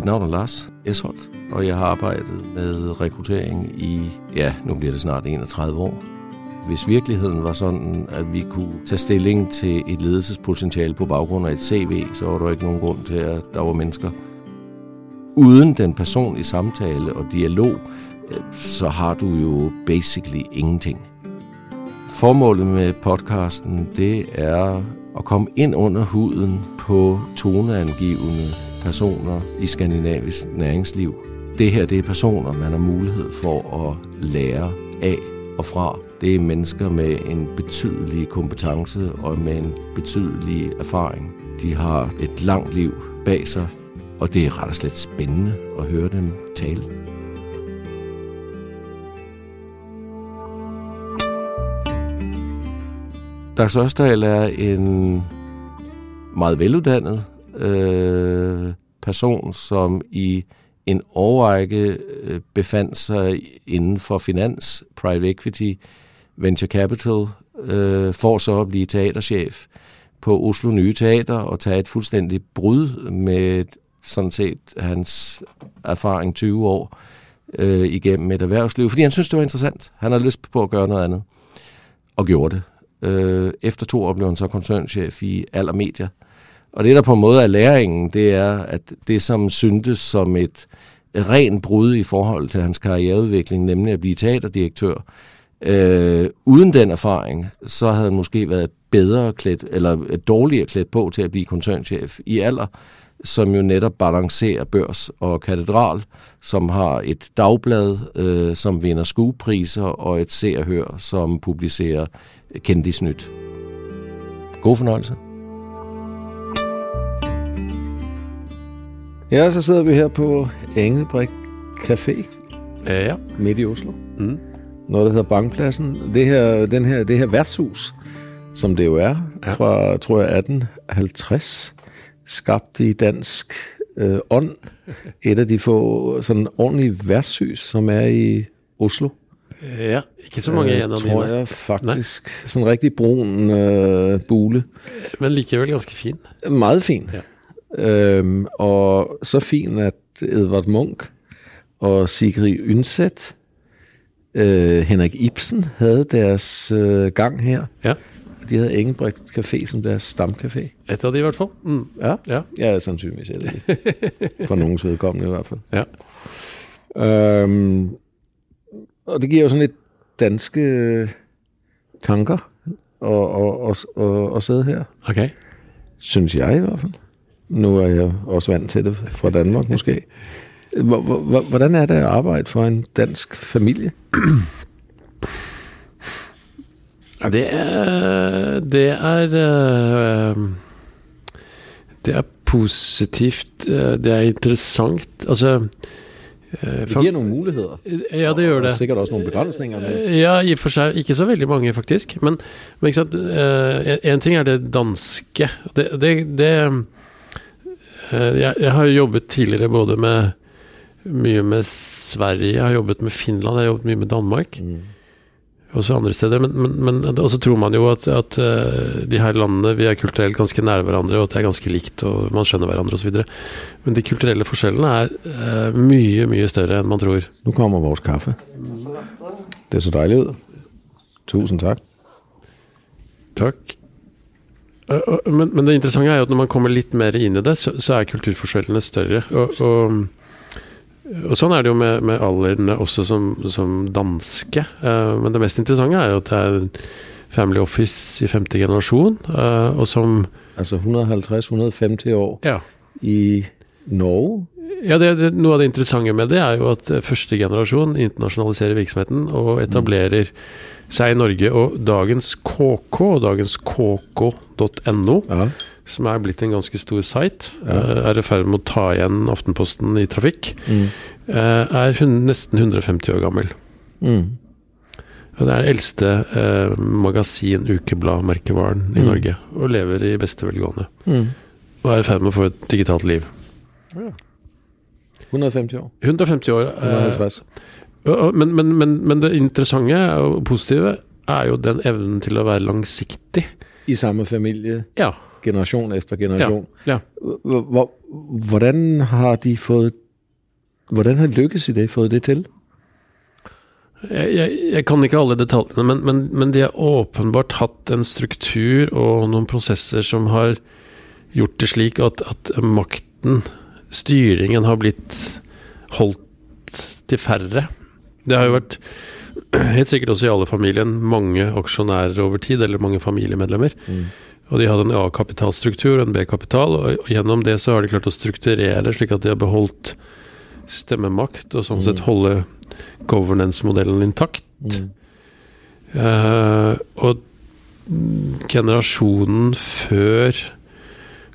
Mit navn er Lars Esholt, og jeg har arbejdet med rekruttering i, ja, nu bliver det snart 31 år. Hvis virkeligheden var sådan, at vi kunne tage stilling til et ledelsespotentiale på baggrund af et CV, så var der ikke nogen grund til, at der var mennesker. Uden den personlige samtale og dialog, øh, så har du jo basically ingenting. Formålet med podcasten, det er at komme ind under huden på toneangivende personer i skandinavisk næringsliv. Det her det er personer, man har mulighed for at lære af og fra. Det er mennesker med en betydelig kompetence og med en betydelig erfaring. De har et langt liv bag sig, og det er ret og slet spændende at høre dem tale. Dags Sørsdal er en meget veluddannet øh, person, som i en årrække øh, befandt sig inden for finans, private equity, venture capital, øh, for så at blive teaterchef på Oslo Nye Teater og tage et fuldstændigt brud med sådan set hans erfaring 20 år øh, igennem et erhvervsliv, fordi han synes, det var interessant. Han har lyst på at gøre noget andet, og gjorde det. Øh, efter to år blev han så koncernchef i Aller Media. Og det, der på en måde er læringen, det er, at det, som syntes som et ren brud i forhold til hans karriereudvikling, nemlig at blive teaterdirektør, øh, uden den erfaring, så havde han måske været bedre klædt, eller dårligere klædt på til at blive koncernchef i alder, som jo netop balancerer børs og katedral, som har et dagblad, øh, som vinder skuepriser, og et seerhør, som publicerer kendisnyt. God fornøjelse. Ja, så sidder vi her på Engelbrek Café Ja. midt i Oslo. Mm. Noget, der hedder Bankpladsen. Det her, den her, det her værtshus, som det jo er, Ja. ja. fra, tror jeg, 1850, skabt i dansk øh, ånd. Et af de få sådan ordentlige værtshus, som er i Oslo. ja. Ikke så mange igjen av tror jeg faktisk. Nei. Sådan en rigtig brun uh, bule. men likevel ganske fin. Meget fin. Ja. Øhm, og så fint at Edvard Munch og Sigrid Undset, uh, Henrik Ibsen havde deres uh, gang her. Ja. De hadde Engelbrekt Café som deres stamcafé. Et av de, i hvert fall. Mm. Ja, Ja. ja sannsynligvis er det det. For noens vedkommende i hvert fall. Ja. Um, og det giver jo sånn litt danske øh, tanker å, sidde her. Okay. Synes jeg i hvert fald. Nu er jeg også vant til det fra Danmark måske. Hvor- hvor- hvor- Hvordan er det at arbejde for en dansk familie? Det er Det er eh, Det er positivt. eh, Det er interessant. Altså eh, Det gir giver nogle muligheder. Ja, det gjør Og det. sikkert også nogle begrænsninger. Ja, i og for seg ikke så veldig mange, faktisk. Men, men ikke sant? En ting er det danske. Det, det, det jeg, jeg har jo jobbet tidligere både med mye med Sverige, jeg har jobbet med Finland, jeg har jobbet mye med Danmark. Mm. Også andre steder. Men, men, men og så tror man jo at, at eh, de her landene vi er kulturelt ganske nære hverandre, og at det er ganske likt, og man skjønner hverandre osv. Men de kulturelle forskjellene er eh, mye, mye større enn man tror. Nå kommer vår kaffe. Det så deilig ut. Tusen takk. Takk. Øh, øh, Men, men det interessante er jo at når man kommer litt mer inn i det, så, så er kulturforskjellene større. Og, og, og sånn er det jo med, med alderne også som, som danske. Eh, Men det mest interessante er jo at det er Family Office i femte generasjon, eh, og som Altså 150-150 år Ja. i Norge. Ja, det, det, Noe av det interessante med det er jo at eh, første generasjon internasjonaliserer virksomheten og etablerer seg i Norge. Og dagens KK dagens kk.no Ja. som er blitt en ganske stor site, Ja. eh, er i ferd med å ta igjen Aftenposten i trafikk, Mm. eh, er nesten 150 år gammel. Mm. Og det er den eldste eh, magasin-ukeblad-merkevaren i Mm. Norge, og lever i beste velgående. Mm. Og er i ferd med å få et digitalt liv. 150 år. 150 år. eh, 150. og- og- men, men, men, men det interessante og positive er jo den evnen til å være langsiktig. I samme familie, Ja. generasjon etter generasjon. ja. Hvor- Hvordan har de fått Hvordan har de lykkes i det, fått det til? Jeg, jeg, jeg kan ikke alle detaljene, men, men, men de har åpenbart hatt en struktur og noen prosesser som har gjort det slik at, at makten, styringen, har blitt holdt til færre. Det har jo vært helt sikkert også i alle familien mange aksjonærer over tid, eller mange familiemedlemmer. Og de hadde en A-kapitalstruktur og en B-kapital, og gjennom det så har de klart å strukturere slik at de har beholdt stemmemakt, og sånn sett holde governance-modellen intakt. Eh, og generasjonen før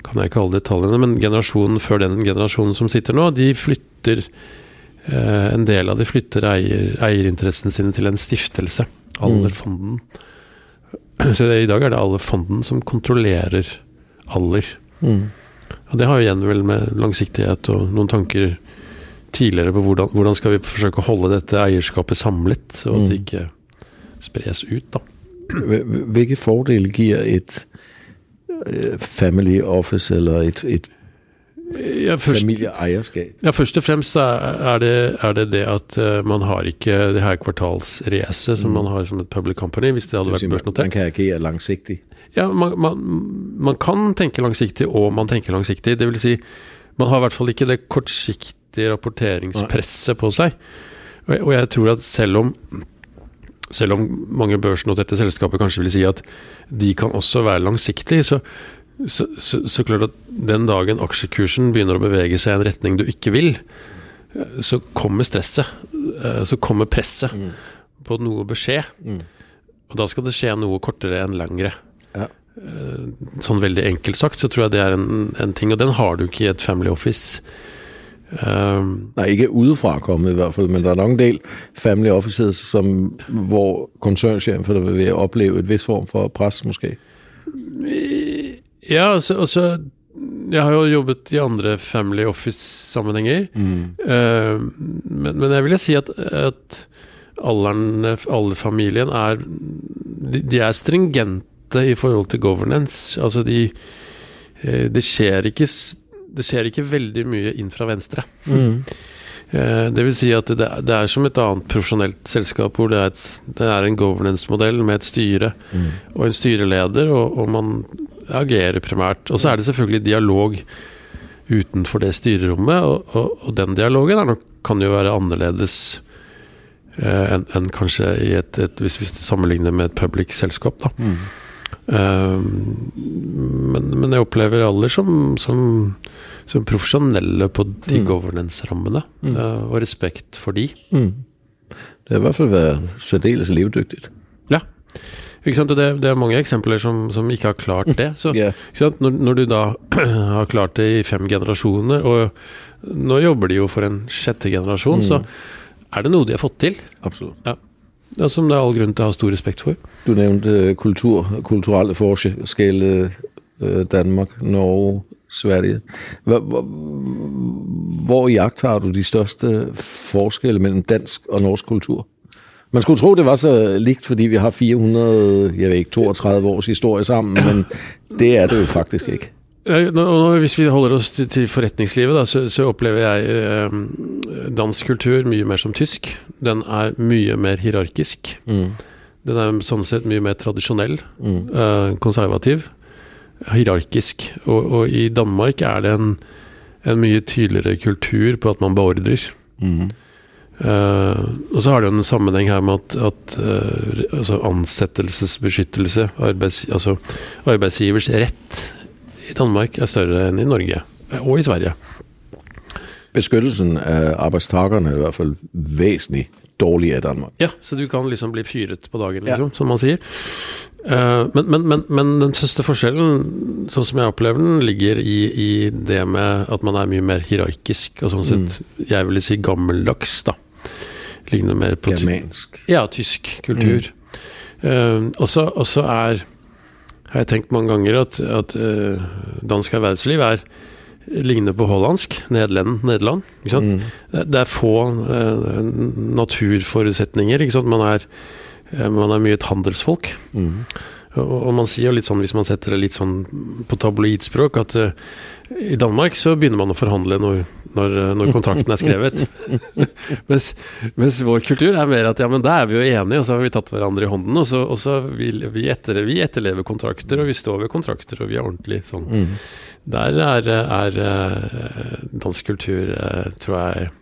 Kan jeg ikke alle detaljene, men generasjonen før den generasjonen som sitter nå, de flytter eh, En del av de flytter eier, eierinteressene sine til en stiftelse. Allerfonden. Så det, i dag er det Allerfonden som kontrollerer Aller. Og det har jo igjen vel med langsiktighet og noen tanker tidligere på hvordan, hvordan skal vi forsøke å holde dette eierskapet samlet, og at det ikke spres ut, da. Hvilke fordeler gir et family office eller et, et Ja, først, familieeierskap? ja, først og fremst er det, er det det at eh, man har ikke det her kvartalsracet som man har som et public company, hvis det hadde vært Man kan kan gjøre langsiktig. Ja, man, man, man kan tenke langsiktig, og man tenker langsiktig. Det vil si, man har i hvert fall ikke det kortsiktige rapporteringspresset på seg. Og jeg, og jeg tror at selv om selv om mange børsnoterte selskaper kanskje vil si at de kan også være langsiktige, så, så, så, så klart at den dagen aksjekursen begynner å bevege seg i en retning du ikke vil, eh, så kommer stresset. eh, Så kommer presset på at noe bør skje. Og da skal det skje noe kortere enn lengre. Ja. Eh, Sånn veldig enkelt sagt, så tror jeg det er en, en ting, og den har du ikke i et family office. Um, Nei, ikke udefra kommet i hvert fall, men der er nok en del family offices, som, hvor koncernsjefer vil opleve et vis form for press, måske. ja, altså, altså Jeg har jo jobbet i andre family office-sammenhenger. Eh, men, men jeg vil si at, at alderen, alle familien er de, de er stringente i forhold til governance. Altså de eh, Det skjer ikke det skjer ikke veldig mye inn fra venstre. Mm. Det vil si at det, det er som et annet profesjonelt selskap hvor det er, et, det er en governance-modell med et styre og en styreleder, og, og man agerer primært. Og så er det selvfølgelig dialog utenfor det styrerommet, og, og, og den dialogen er nok, kan jo være annerledes eh, enn en kanskje i et, et hvis vi sammenligner med et public selskap. Da. Eh, men, men jeg opplever alle som, som, som profesjonelle på de governance-rammene, eh, og respekt for de. Det er i hvert fall særdeles levedyktig. Ja. Det, det er mange eksempler som, som ikke har klart det. Så, yeah. Når, når du da har klart det i fem generasjoner, og nå jobber de jo for en sjette generasjon, så er det noe de har fått til. Absolutt. Ja, som det er all grunn til å ha stor respekt for. Du nevnte kultur, kulturelle forskjeller. øh, Danmark, Norge, Sverige. Hvor, iakttar du de største forskelle mellom dansk og norsk kultur? Man skulle tro det var så likt, fordi vi har 400, jeg vet ikke, 32 års historie sammen, men det er det jo faktisk ikke. Hvis vi holder oss til, forretningslivet, da, så, så opplever jeg eh, dansk kultur mye mer som tysk. Den er mye mer hierarkisk. Den er sånn sett mye mer tradisjonell, eh, konservativ, hierarkisk. Og, og i Danmark er det en, en mye tydeligere kultur på at man beordrer. Eh, og så har det jo en sammenheng her med at, at altså ansettelsesbeskyttelse, arbeids, altså arbeidsgivers rett i Danmark er større enn i Norge, og i Sverige. Beskyttelsen av arbeidstakerne er i hvert fall vesentlig dårligere i Danmark. Ja, så du kan liksom bli fyret på dagen, liksom, som man sier. Eh, men, men, men, men den største forskjellen, sånn som jeg opplever den, ligger i, i det med at man er mye mer hierarkisk, og sånn sett, jeg vil si gammeldags, da. Ligner mer på Germansk. Ja, tysk kultur. Mm. Uh, og så er har jeg tenkt mange ganger at, at eh, dansk erhvervsliv er ligner på hollandsk, Nederland, Nederland sant? Det, er få eh, naturforutsetninger. Man, er, eh, man er mye et handelsfolk. Og, og man sier jo litt sånn, hvis man setter det litt sånn på tabloidspråk, at uh, i Danmark så begynner man å forhandle når, når, når kontrakten er skrevet. mens, mens, vår kultur er mer at ja, men da er vi jo enige, og så har vi tatt hverandre i hånden. Og så, og så vil vi, etter, vi etterlever kontrakter, og vi står ved kontrakter, og vi er ordentlig sånn. Mm. Der er, er, er dansk kultur, tror jeg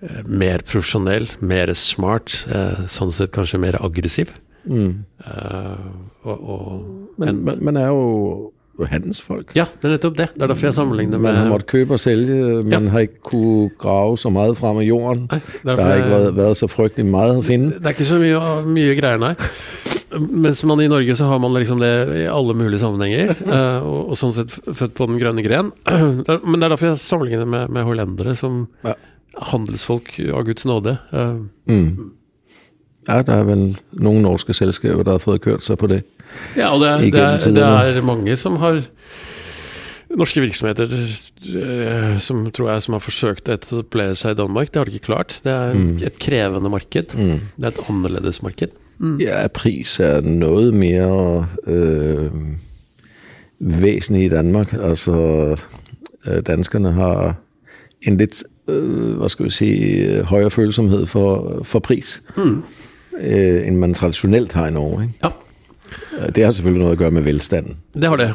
Eh, mer profesjonell, mer smart, eh, sånn sett kanskje mer aggressiv. Mm. Uh, og, og, men, men, men, er jo handelsfolk. Ja, det er nettopp det. Det er derfor jeg sammenligner med Man har måttet kjøpe og selge, man ja. har ikke kunnet grave så mye fram av jorden. Nei, det har ikke vært, vært, så fryktelig mye å finne. Det er ikke så mye, mye greier, nei. Mens man i Norge så har man liksom det i alle mulige sammenhenger. Uh, og, og, sånn sett født på den grønne gren. Men det er derfor jeg sammenligner med, med hollendere som ja handelsfolk av Guds nåde. Mm. Ja, det er vel noen norske selskaper der har fått kjørt seg på det. Ja, og det, det, er, det er, mange som har Norske virksomheter eh, som tror jeg som har forsøkt å etablere seg i Danmark. Det har de ikke klart. Det er mm. et krevende marked. Mm. Det er et annerledes marked. Mm. Ja, pris er noe mer øh, vesentlig i Danmark. Altså, danskene danskerne har en litt øh, hva skal vi si, høyere følsomhet for, for pris mm. Øh, enn man tradisjonelt har i Norge. Ikke? Ja. Øh, det har selvfølgelig noe å gjøre med velstanden. Det har det.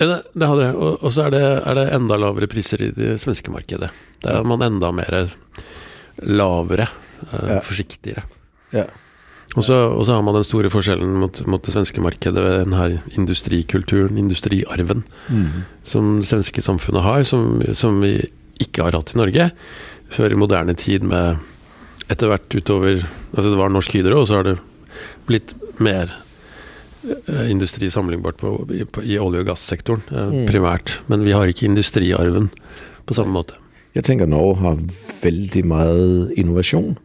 Ja, det har det. Og, og så er det, er det, enda lavere priser i det svenske markedet. Der er man enda mer lavere, øh, ja. forsiktigere. Ja. Og så, har man den store forskjellen mot, mot det svenske markedet ved denne industrikulturen, industriarven, mm. som det svenske samfunnet har, som, som vi ikke har hatt i Norge før i moderne tid med etter hvert utover Altså det var Norsk Hydro, og så har det blitt mer eh, industri sammenlignbart på, på, i olje- og gassektoren, eh, mm. primært. Men vi har ikke industriarven på samme måte. Jeg tenker Norge har veldig mye innovasjon.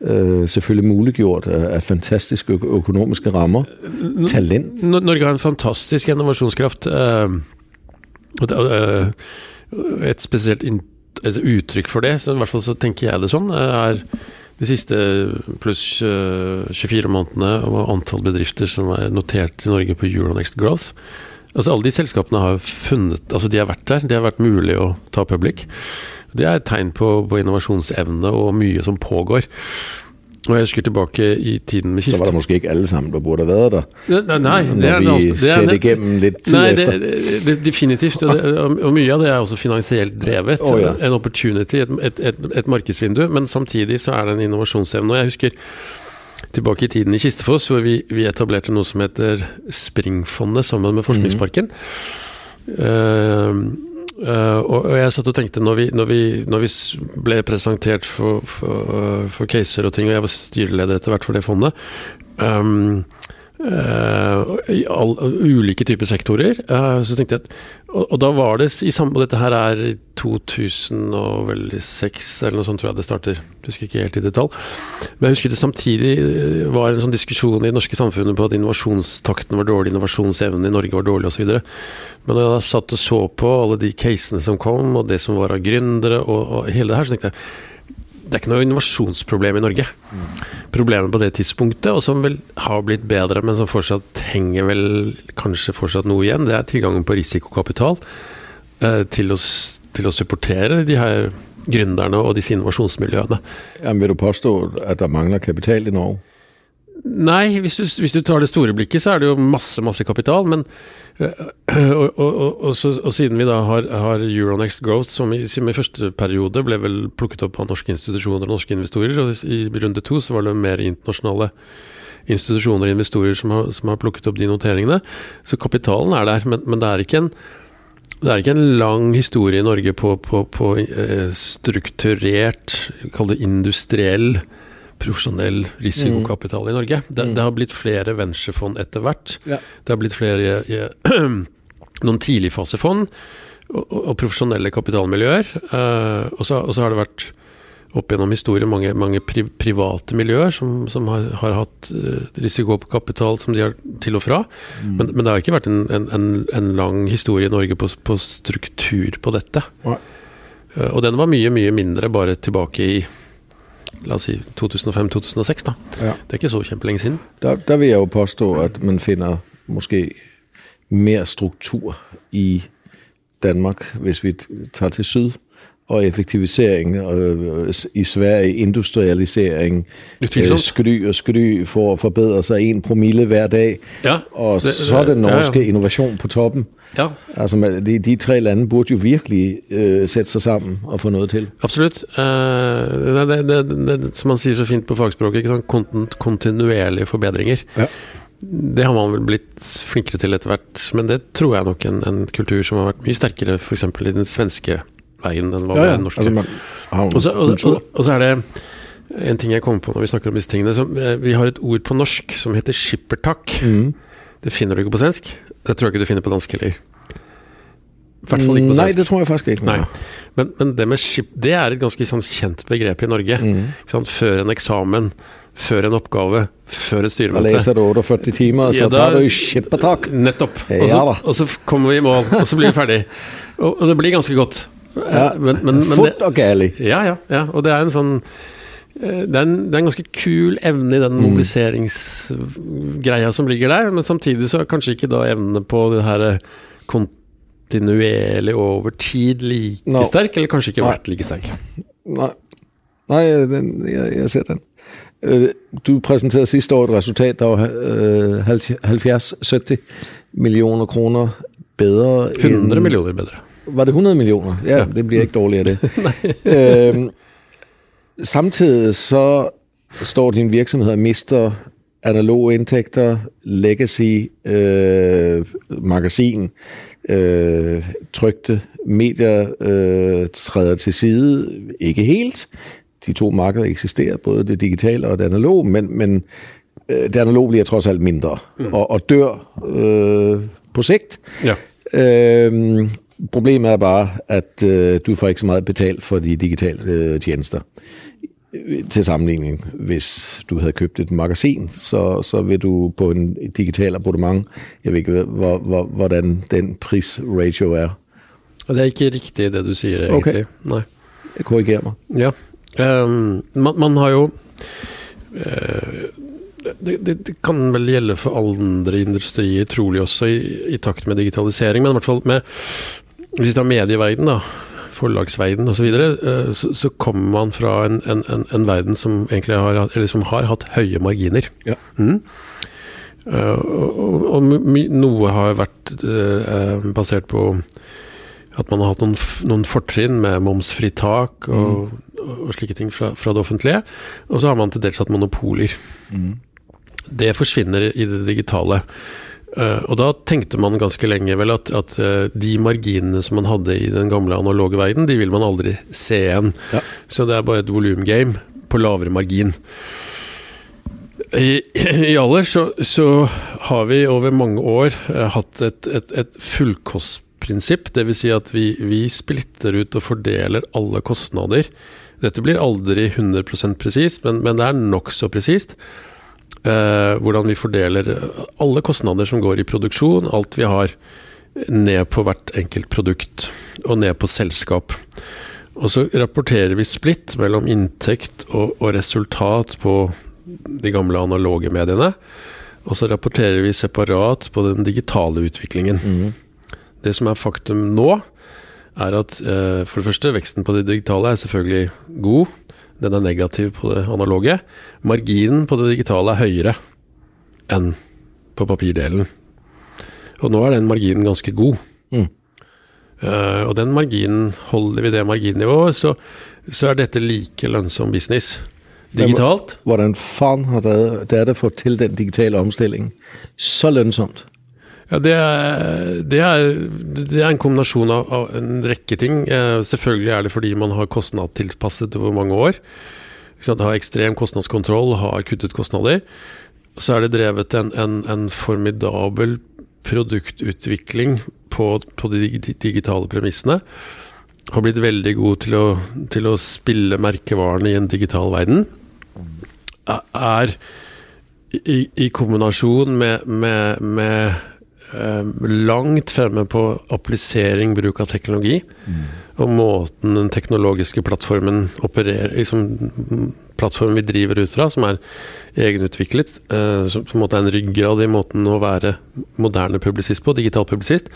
Uh, selvfølgelig muliggjort av fantastiske økonomiske rammer. Talent. Norge har en fantastisk innovasjonskraft. Uh, og det, uh, et spesielt et uttrykk for det, så i hvert fall så tenker jeg det sånn, er de siste pluss 24 eh, månedene og antall bedrifter som er notert i Norge på Euronext Growth. Altså Alle de selskapene har funnet Altså de har vært der, det har vært mulig å ta public. Det er et tegn på, på innovasjonsevne og mye som pågår. Og jeg husker tilbake i tiden med kist. Da var det måske ikke alle sammen der burde vært der. Nei, det er tid det, det, definitivt. Og, det, og, mye av det er også finansielt drevet. Oh, ja. En opportunity, et, et, et, et, markedsvindu. Men samtidig så er det en innovasjonsevne. Og jeg husker tilbake i tiden i Kistefoss, hvor vi, vi etablerte noe som heter Springfondet sammen med Forskningsparken. Mm. Uh, Uh, og jeg satt og tenkte, når vi, når vi, når vi ble presentert for, for, for, caser og ting, og jeg var styreleder etter hvert for det fondet um, I all, ulike typer sektorer. Uh, så tenkte jeg at og, og, da var det i samme dette her er 2006 eller noe sånt, tror jeg det starter. Husker ikke helt i detalj. Men jeg husker det samtidig var en sånn diskusjon i det norske samfunnet på at innovasjonstakten var dårlig, innovasjonsevnen i Norge var dårlig osv. Men da jeg satt og så på alle de casene som kom, og det som var av gründere, og, og hele det her, så tenkte jeg det er ikke noe innovasjonsproblem i Norge. Problemet på det tidspunktet, og som vel har blitt bedre, men som fortsatt henger vel kanskje fortsatt noe igjen, det er tilgangen på risikokapital eh, til, å, til, å, supportere de her gründerne og disse innovasjonsmiljøene. Men vil du påstå at det mangler kapital i Norge? Nei, hvis du, hvis du, tar det store blikket, så er det jo masse masse kapital. Men, øh, og, og, og, så, og siden vi da har, har, Euronext Growth, som i, som i, første periode ble vel plukket opp av norske institusjoner og norske investorer, og i runde to så var det mer internasjonale institusjoner og investorer som har, som har plukket opp de noteringene. Så kapitalen er der, men, men det er ikke en det er ikke en lang historie i Norge på, på, på eh, strukturert, kall det industriell profesjonell risikokapital i Norge. Det, mm. det, har blitt flere venturefond etter hvert. Ja. Det har blitt flere i, noen tidligfasefond og, og, profesjonelle kapitalmiljøer. Uh, og, så, og, så, har det vært opp gjennom historien mange, mange pri, private miljøer som, som har, har, hatt uh, risikokapital som de har til og fra. Mm. Men, men, det har ikke vært en, en, en lang historie i Norge på, på struktur på dette. Uh, og den var mye, mye mindre bare tilbake i la oss si 2005-2006. da. Ja. Det er ikke så kjempelenge siden. Da, vil jeg jo påstå at man finner måske mer struktur i Danmark, hvis vi tar til syd, og effektivisering øh, i Sverige industrialisering, øh, skry og skry for å forbedre seg en promille hver dag, ja, og så den norske ja, ja. innovasjon på toppen. Ja. Altså, de, de tre lande burde jo virkelig uh, sette seg sammen og få noe til. Absolutt. Uh, det, det, det, som man sier så fint på fagspråket, ikke sånn kontinuerlige forbedringer. Ja. Det har man vel blitt flinkere til etter hvert, men det tror jeg nok en, en kultur som har vært mye sterkere f.eks. i den svenske veien Den var ja, ja. den norske. Altså, og, og, og, så er det en ting jeg kommer på når vi snakker om disse tingene. Så, eh, vi har et ord på norsk som heter skippertak. Mm. Det finner du ikke på svensk. Det tror jeg ikke du finner på dansk heller. hvert fall ikke på svensk. Nei, det tror jeg faktisk ikke. Men, men, det med skip, det er et ganske sånn, kjent begrep i Norge. Mm. Før en eksamen før en oppgave, før et styremøte. Da leser du 48 timer, så ja, tar du skippertak. Nettopp. Og så, ja, og så, kommer vi i mål, og så blir vi ferdig. Og, og det blir ganske godt. Ja, men, men, men Fort og gærlig. Ja, ja, ja. Og det er en sånn eh, det er, en, det er en ganske kul evne i den mm. mobiliseringsgreia som ligger der, men samtidig så er kanskje ikke da evnene på det her eh, kontinuerlig over tid like no. sterk, eller kanskje ikke vært like sterk. Nei, Nei den, jeg, jeg ser den. Øh, du presenterte siste år et resultat, av var 70-70 øh, millioner kroner bedre 100 millioner bedre. Var det 100 millioner? Ja, ja. det bliver ikke dårligere det. øhm, samtidig så står din virksomhed og mister analoge indtægter, legacy, øh, magasin, øh, trygte medier øh, træder til side, ikke helt, de to markeder eksisterer, både det digitale og det analoge, men, men øh, det analoge bliver trods alt mindre mm. og, og dør øh, på sigt. Ja. Øh, problemet er bare, at øh, du får ikke så meget betalt for de digitale øh, tjenester. Til sammenligning, hvis du hadde købt et magasin, så, så vil du på en digital abonnement, jeg vet ikke, hvor, hvor, hvordan den prisratio er. Det er ikke riktig det du sier, egentlig. Okay. Nei. Korriger meg. Ja. Um, man, man, har jo uh, det, det, det, kan vel gjelde for andre industrier, trolig også i, i takt med digitalisering, men i hvert fall med Hvis vi tar medieverden, da, forlagsverden osv., så, videre, uh, så, så kommer man fra en, en, en, en, verden som har, eller som har hatt høye marginer. Ja. Mm. Uh, og, og, noe har vært basert på at man har hatt noen, noen fortrinn med momsfritak og, mm. og slike ting fra, fra, det offentlige. Og så har man til dels hatt monopoler. Mm. Det forsvinner i det digitale. Uh, og da tenkte man ganske lenge vel at, at uh, de marginene som man hadde i den gamle analoge verden, de vil man aldri se igjen. Ja. Så det er bare et volumgame på lavere margin. I, i aller så, så, har vi over mange år uh, hatt et, et, et fullkostprinsipp. Dvs. Si at vi, vi splitter ut og fordeler alle kostnader. Dette blir aldri 100% presist, men, men det er nokså presist. Eh, hvordan vi fordeler alle kostnader som går i produksjon, alt vi har, ned på hvert enkelt produkt, og ned på selskap. Og så rapporterer vi splitt mellom inntekt og, og resultat på de gamle analoge mediene. Og så rapporterer vi separat på den digitale utviklingen. Mm. Det som er faktum nå, er at eh, for det første, veksten på det digitale er selvfølgelig god. Den er negativ på det analoge. Marginen på det digitale er høyere enn på papirdelen. Og nå er den marginen ganske god. Mm. Uh, og den marginen, holder vi det marginnivået, så, så er dette like lønnsom business. Digitalt. Hvordan faen har det, det er det fått til den digitale omstillingen så lønnsomt? Ja, det er, det, er, det er, en kombinasjon av, av, en rekke ting. Eh, selvfølgelig er det fordi man har kostnadstilpasset over mange år. Har ekstrem kostnadskontroll, har kuttet kostnader. Så er det drevet en, en, en formidabel produktutvikling på, på, de digitale premissene. Har blitt veldig god til å, til å spille merkevarene i en digital verden. Er i, i kombinasjon med, med, med langt fremme på applisering, bruk av teknologi. Og måten den teknologiske plattformen opererer liksom, Plattformen vi driver ut fra, som er egenutviklet, eh, som på en måte er en ryggrad i måten å være moderne publisist på, digital publisist.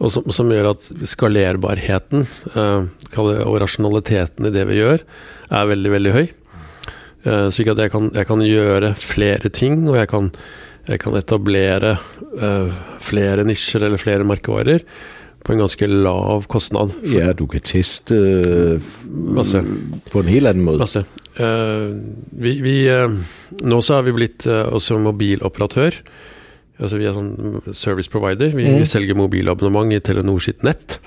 Og som, som gjør at skalerbarheten eh, og rasjonaliteten i det vi gjør, er veldig, veldig høy. Eh, slik at jeg kan, jeg kan, gjøre flere ting, og jeg kan, jeg kan etablere eh, flere nisjer eller flere merkevarer på en ganske lav kostnad. Ja, du kan teste Masse. på en helt annen måte. Masse. Uh, vi, vi, uh, nå så har vi blitt også mobiloperatør. Altså Vi er sånn service provider. Vi, mm. vi selger mobilabonnement i Telenor sitt nett.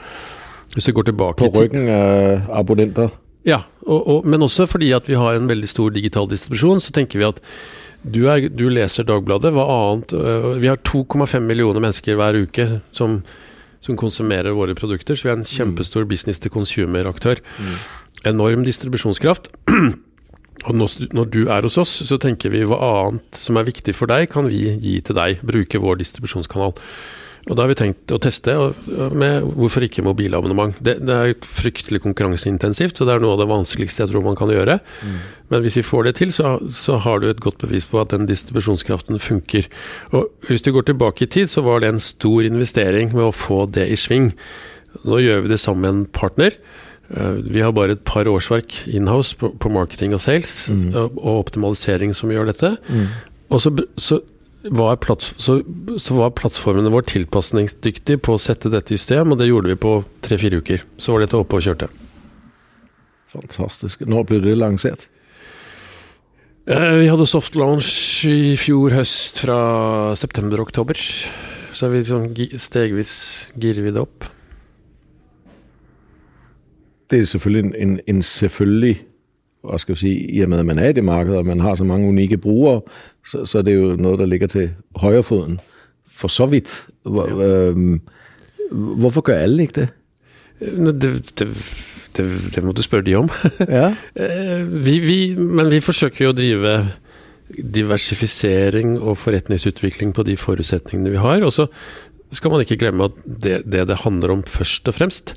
Hvis du går tilbake På ryggen av abonnenter? Ja, og, og, men også fordi at vi har en veldig stor digital distribusjon, så tenker vi at du, er, du leser Dagbladet. Hva annet Vi har 2,5 millioner mennesker hver uke som som konsumerer våre produkter. Så vi er en kjempestor business to consumer-aktør. Mm. Enorm distribusjonskraft. Og når du er hos oss, så tenker vi hva annet som er viktig for deg, kan vi gi til deg. Bruke vår distribusjonskanal. Og da har vi tenkt å teste med hvorfor ikke mobilabonnement. Det, det er fryktelig konkurranseintensivt, så det er noe av det vanskeligste jeg tror man kan gjøre. Mm. Men hvis vi får det til, så, så, har du et godt bevis på at den distribusjonskraften funker. Og hvis du går tilbake i tid, så var det en stor investering med å få det i sving. Nå gjør vi det sammen med en partner. Eh, vi har bare et par årsverk inhouse på, på marketing og sales mm. og, og, optimalisering som gjør dette. Mm. Og så, så var, så, så var plattformene vår tilpasningsdyktig på å sette dette i system, og det gjorde vi på tre-fire uker. Så var dette oppe og kjørte. Fantastisk. Når ble det lansert? Eh, vi hadde soft launch i fjor høst, fra september-oktober. Så vi liksom stegvis girer vi det opp. Det er selvfølgelig en, en, en selvfølgelig og skal vi si, i og med at man er i det markedet, og man har så mange unike brugere, så, så er det jo noe der ligger til højrefoden. For så vidt. Hvor, øh, hvorfor gør alle ikke det? Det, det, det, det må du spørre de om. Ja. Eh, vi, vi, men vi forsøker jo å drive diversifisering og forretningsutvikling på de forutsetningene vi har. Og så skal man ikke glemme at det, det det handler om først og fremst,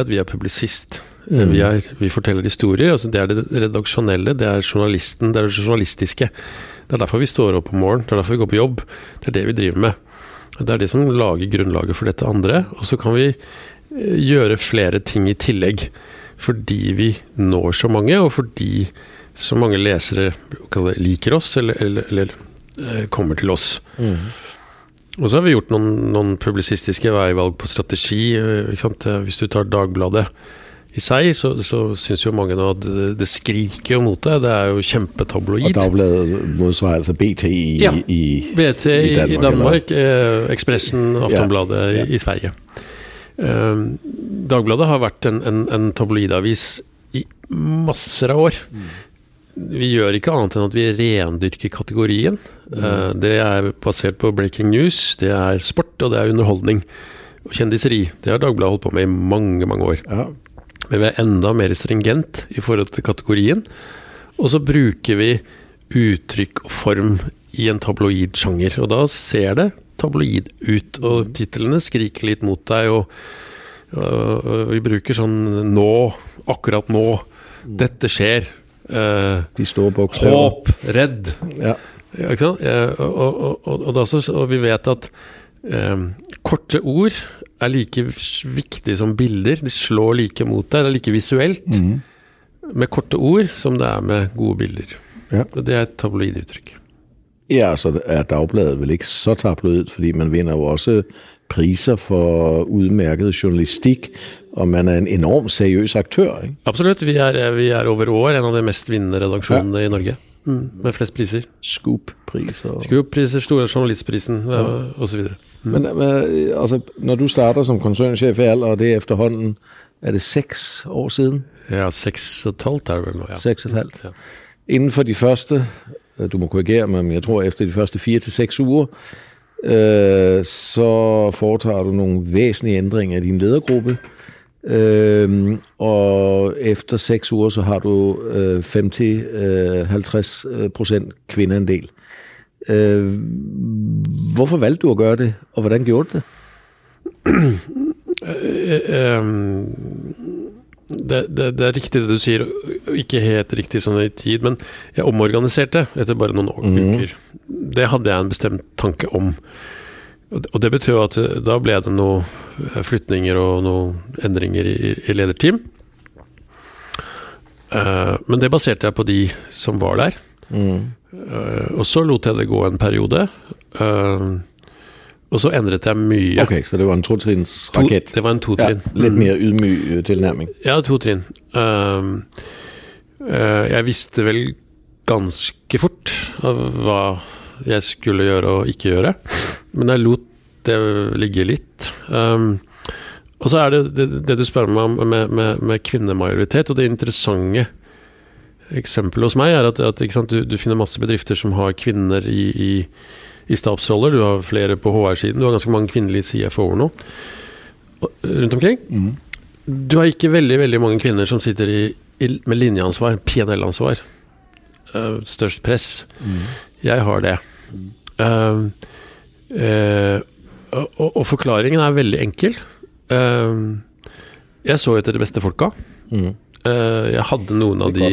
er at vi er publisist. Mm. Vi, er, vi, forteller historier. altså Det er det redaksjonelle, det er journalisten, det er det journalistiske. Det er derfor vi står opp om morgenen, det er derfor vi går på jobb. Det er det vi driver med. Det er det som lager grunnlaget for dette andre. Og så kan vi eh, gjøre flere ting i tillegg. Fordi vi når så mange, og fordi så mange lesere liker oss, eller, eller, eller eh, kommer til oss. Mm. Og så har vi gjort noen, noen publisistiske veivalg på strategi. Eh, Hvis du tar Dagbladet i seg, så, så syns jo mange nå at det, det skriker jo mot det. Det er jo kjempetabloid. Og Dagbladet motsvarer altså BT i, ja, i, BT i Danmark, i Danmark eh, Ekspressen, Aftonbladet ja, ja. I, i, Sverige. Eh, Dagbladet har vært en, en, en, tabloidavis i masser av år. Mm. Vi gjør ikke annet enn at vi rendyrker kategorien. Mm. Det er basert på breaking news, det er sport og det er underholdning. Og kjendiseri. Det har Dagbladet holdt på med i mange, mange år. Ja. Men vi er enda mer stringent i forhold til kategorien. Og så bruker vi uttrykk og form i en tabloid sjanger. Og da ser det tabloid ut, og titlene skriker litt mot deg. Og, og vi bruker sånn 'nå', 'akkurat nå', 'dette skjer'. Uh, De står Håp, redd. Ja. Ikke sant? Og, og, og, så, og, vi vet at um, korte ord er like viktig som bilder. De slår like mot deg. Det er like visuelt mm. med korte ord som det er med gode bilder. Ja. Det er et tabloid uttrykk. Ja, så er Dagbladet vel ikke så tabloid, fordi man vinner jo også priser for utmerket journalistikk, og man er en enormt seriøs aktør. Ikke? Absolutt. Vi er, vi er, over år en av de mest vinnende redaksjonene ja. i Norge. Mm, med flest priser. Scoop-priser. Scoop-priser, Store journalistprisen ja. osv. Men, men altså, når du starter som konsernsjef i Aller, og det er efterhånden er det seks år siden? Ja, seks og et halvt er det vel nå. ja. Seks og et halvt. Ja. Innenfor de første, du må korrigere meg, men jeg tror efter de første fire til seks uger, øh, så foretager du nogle væsentlige ændringer i din ledergruppe. Øh, og efter seks uger, så har du øh, 50-50 øh, procent kvindeandel. Øh, hvorfor valgte du å gjøre det, og hvordan gjorde du det? Eh, ehm, det, det, det, er riktig det du sier, ikke helt riktig sånn i tid, men jeg omorganiserte etter bare noen mm. uker. Det hadde jeg en bestemt tanke om. Og det betyr at eh, da ble det noen eh, flytninger og noen endringer i, i lederteam. Men det baserte jeg på de som var der. Mm. Og så lot jeg det gå en periode. Og så endret jeg mye. Ok, Så det var en totrinnsrakett? Det var en totrinn. Ja, litt mer ydmyk tilnærming? Ja, to trinn. Jeg visste vel ganske fort hva jeg skulle gjøre og ikke gjøre, men jeg lot det ligge litt. Um, og så er det, det, det du spør meg om med, med, med, kvinnemajoritet, og det interessante eksempelet hos meg er at, at sant, du, du, finner masse bedrifter som har kvinner i, i i stabsroller. Du har flere på HR-siden. Du har ganske mange kvinnelige CFO-er nå rundt omkring. Mm. Du har ikke veldig veldig mange kvinner som sitter i, med linjeansvar, PNL-ansvar. Eh, størst press. Mm. Jeg har det. Uh, uh, og, og, forklaringen er veldig enkel. jeg så etter de beste folka. Mm. jeg hadde noen av de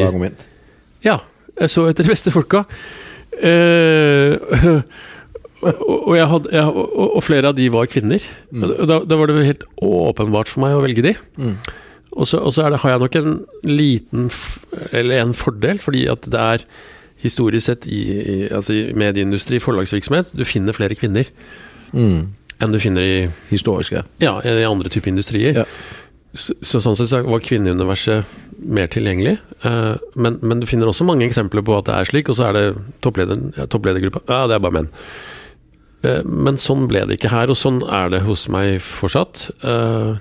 Ja, jeg så etter de beste folka. Uh, og, jeg hadde, jeg, og, og, flere av de var kvinner. Mm. Da, da, var det helt åpenbart for meg å velge de. Mm. Og så, og så det, har jeg nok en liten, eller en fordel, fordi at det er historisk sett i, i altså i medieindustri, forlagsvirksomhet, du finner flere kvinner mm. enn du finner i Historiske. ja. I andre typer industrier. Ja. Så, så, sånn sett var kvinneuniverset mer tilgjengelig. Uh, men, men, du finner også mange eksempler på at det er slik, og så er det toppleder, ja, toppledergruppa. Ja, det er bare menn. Uh, men sånn ble det ikke her, og sånn er det hos meg fortsatt. Uh,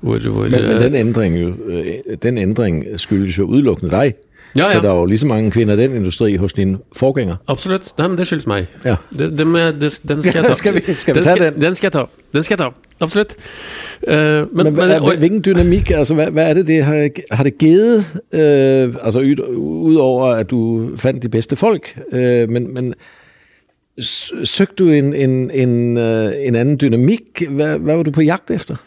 hvor, hvor, men, men, den endring, den endring skyldes jo utelukkende deg. Ja, ja. For det er jo like så mange kvinner i den industri hos din forgjenger. Absolutt. Nei, men det skyldes meg. Ja. Det, det med, det, den skal jeg ta. skal vi, skal vi den, skal, den? den? skal jeg ta. Den skal jeg ta. Absolutt. Uh, men, men, men hvilken dynamikk altså, hva, hva, er det det har, har det gitt? Uh, altså Utover at du fant de beste folk. Uh, men, men Søkte du en, en, en, øh, en annen dynamikk? Hva, hva, var du på jakt etter?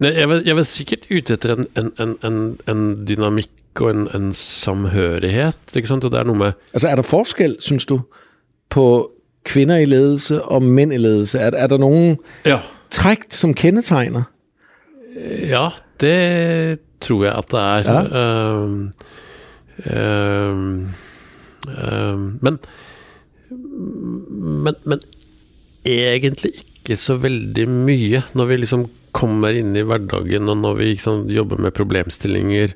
Jeg var, jeg var sikkert ute etter en, en dynamikk og en, samhørighet. ikke sant? Og det Er noe med Altså, er det forskjell, syns du, på kvinner i ledelse og menn i ledelse? Er, er det noen ja. trekk som kjennetegner? Ja, det tror jeg at det er. Ja. Uh, uh, uh, men, men, men egentlig ikke så veldig mye. Når vi liksom kommer inn i hverdagen, og når vi liksom jobber med problemstillinger,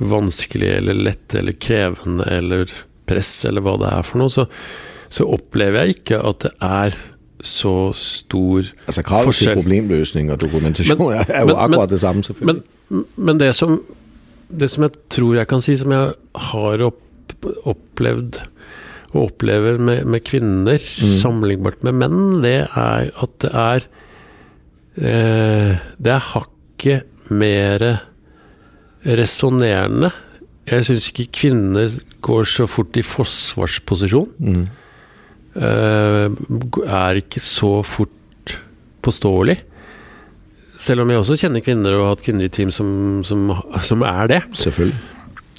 vanskelige eller lette eller krevende eller press eller hva det er for noe, så, så opplever jeg ikke at det er så stor altså, krav forskjell. til problemløsning og dokumentasjon men, er jo men, akkurat men, det samme, selvfølgelig. Men, men det, som, det, som, jeg tror jeg kan si, som jeg har opp opplevd og opplever med, med kvinner, mm. sammenlignbart med menn, det er at det er Det er hakket mer resonnerende. Jeg syns ikke kvinner går så fort i forsvarsposisjon. Mm. Eh, er ikke så fort påståelig. Selv om jeg også kjenner kvinner og har hatt kvinner i team som, som, som er det. Selvfølgelig.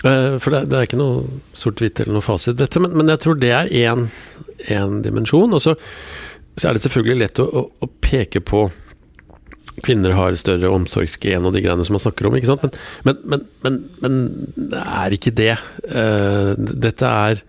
Eh, for det, det, er ikke noe sort-hvitt eller noe fasit, dette, men, men, jeg tror det er én dimensjon. Og så, så, er det selvfølgelig lett å, å, å, peke på Kvinner har større omsorgsgen og de greiene som man snakker om, ikke sant. Men, men, men det er ikke det. Uh, dette er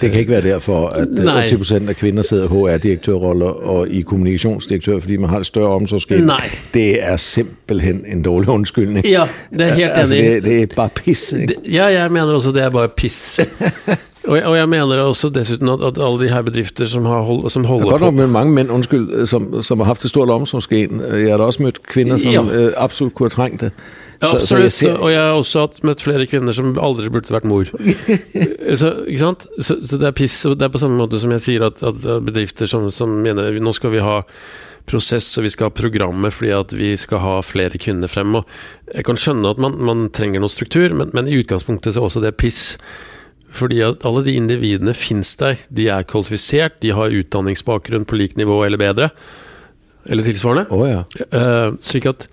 det kan ikke være derfor, at Nej. 80 av kvinner sidder i HR-direktørroller og i kommunikasjonsdirektør, fordi man har et større omsorgsskilt. Det er simpelthen en dårlig unnskyldning. Ja, det er helt altså, enig. Det, det, er bare piss. Ikke? Ja, jeg mener også det er bare piss. og, jeg, og jeg mener også dessuten at, at alle de her bedrifter som, har hold, som holder på Godt nok med mange menn unnskyld, som, som har hatt det stort omsorgsgen. Jeg har også møtt kvinner som ja. uh, absolutt kunne trengt det. Ja, absolutt. Så, jeg og jeg har også hatt møtt flere kvinner som aldri burde vært mor. så, ikke sant? Så, så, det er piss. Og det er på samme måte som jeg sier at, at bedrifter som, som, mener nå skal vi ha prosess og vi skal ha programmer fordi at vi skal ha flere kvinner frem. Og jeg kan skjønne at man, man trenger noe struktur, men, men, i utgangspunktet så er også det piss. Fordi at alle de individene fins der. De er kvalifisert, de har utdanningsbakgrunn på lik nivå eller bedre. Eller tilsvarende. Oh, ja. uh, at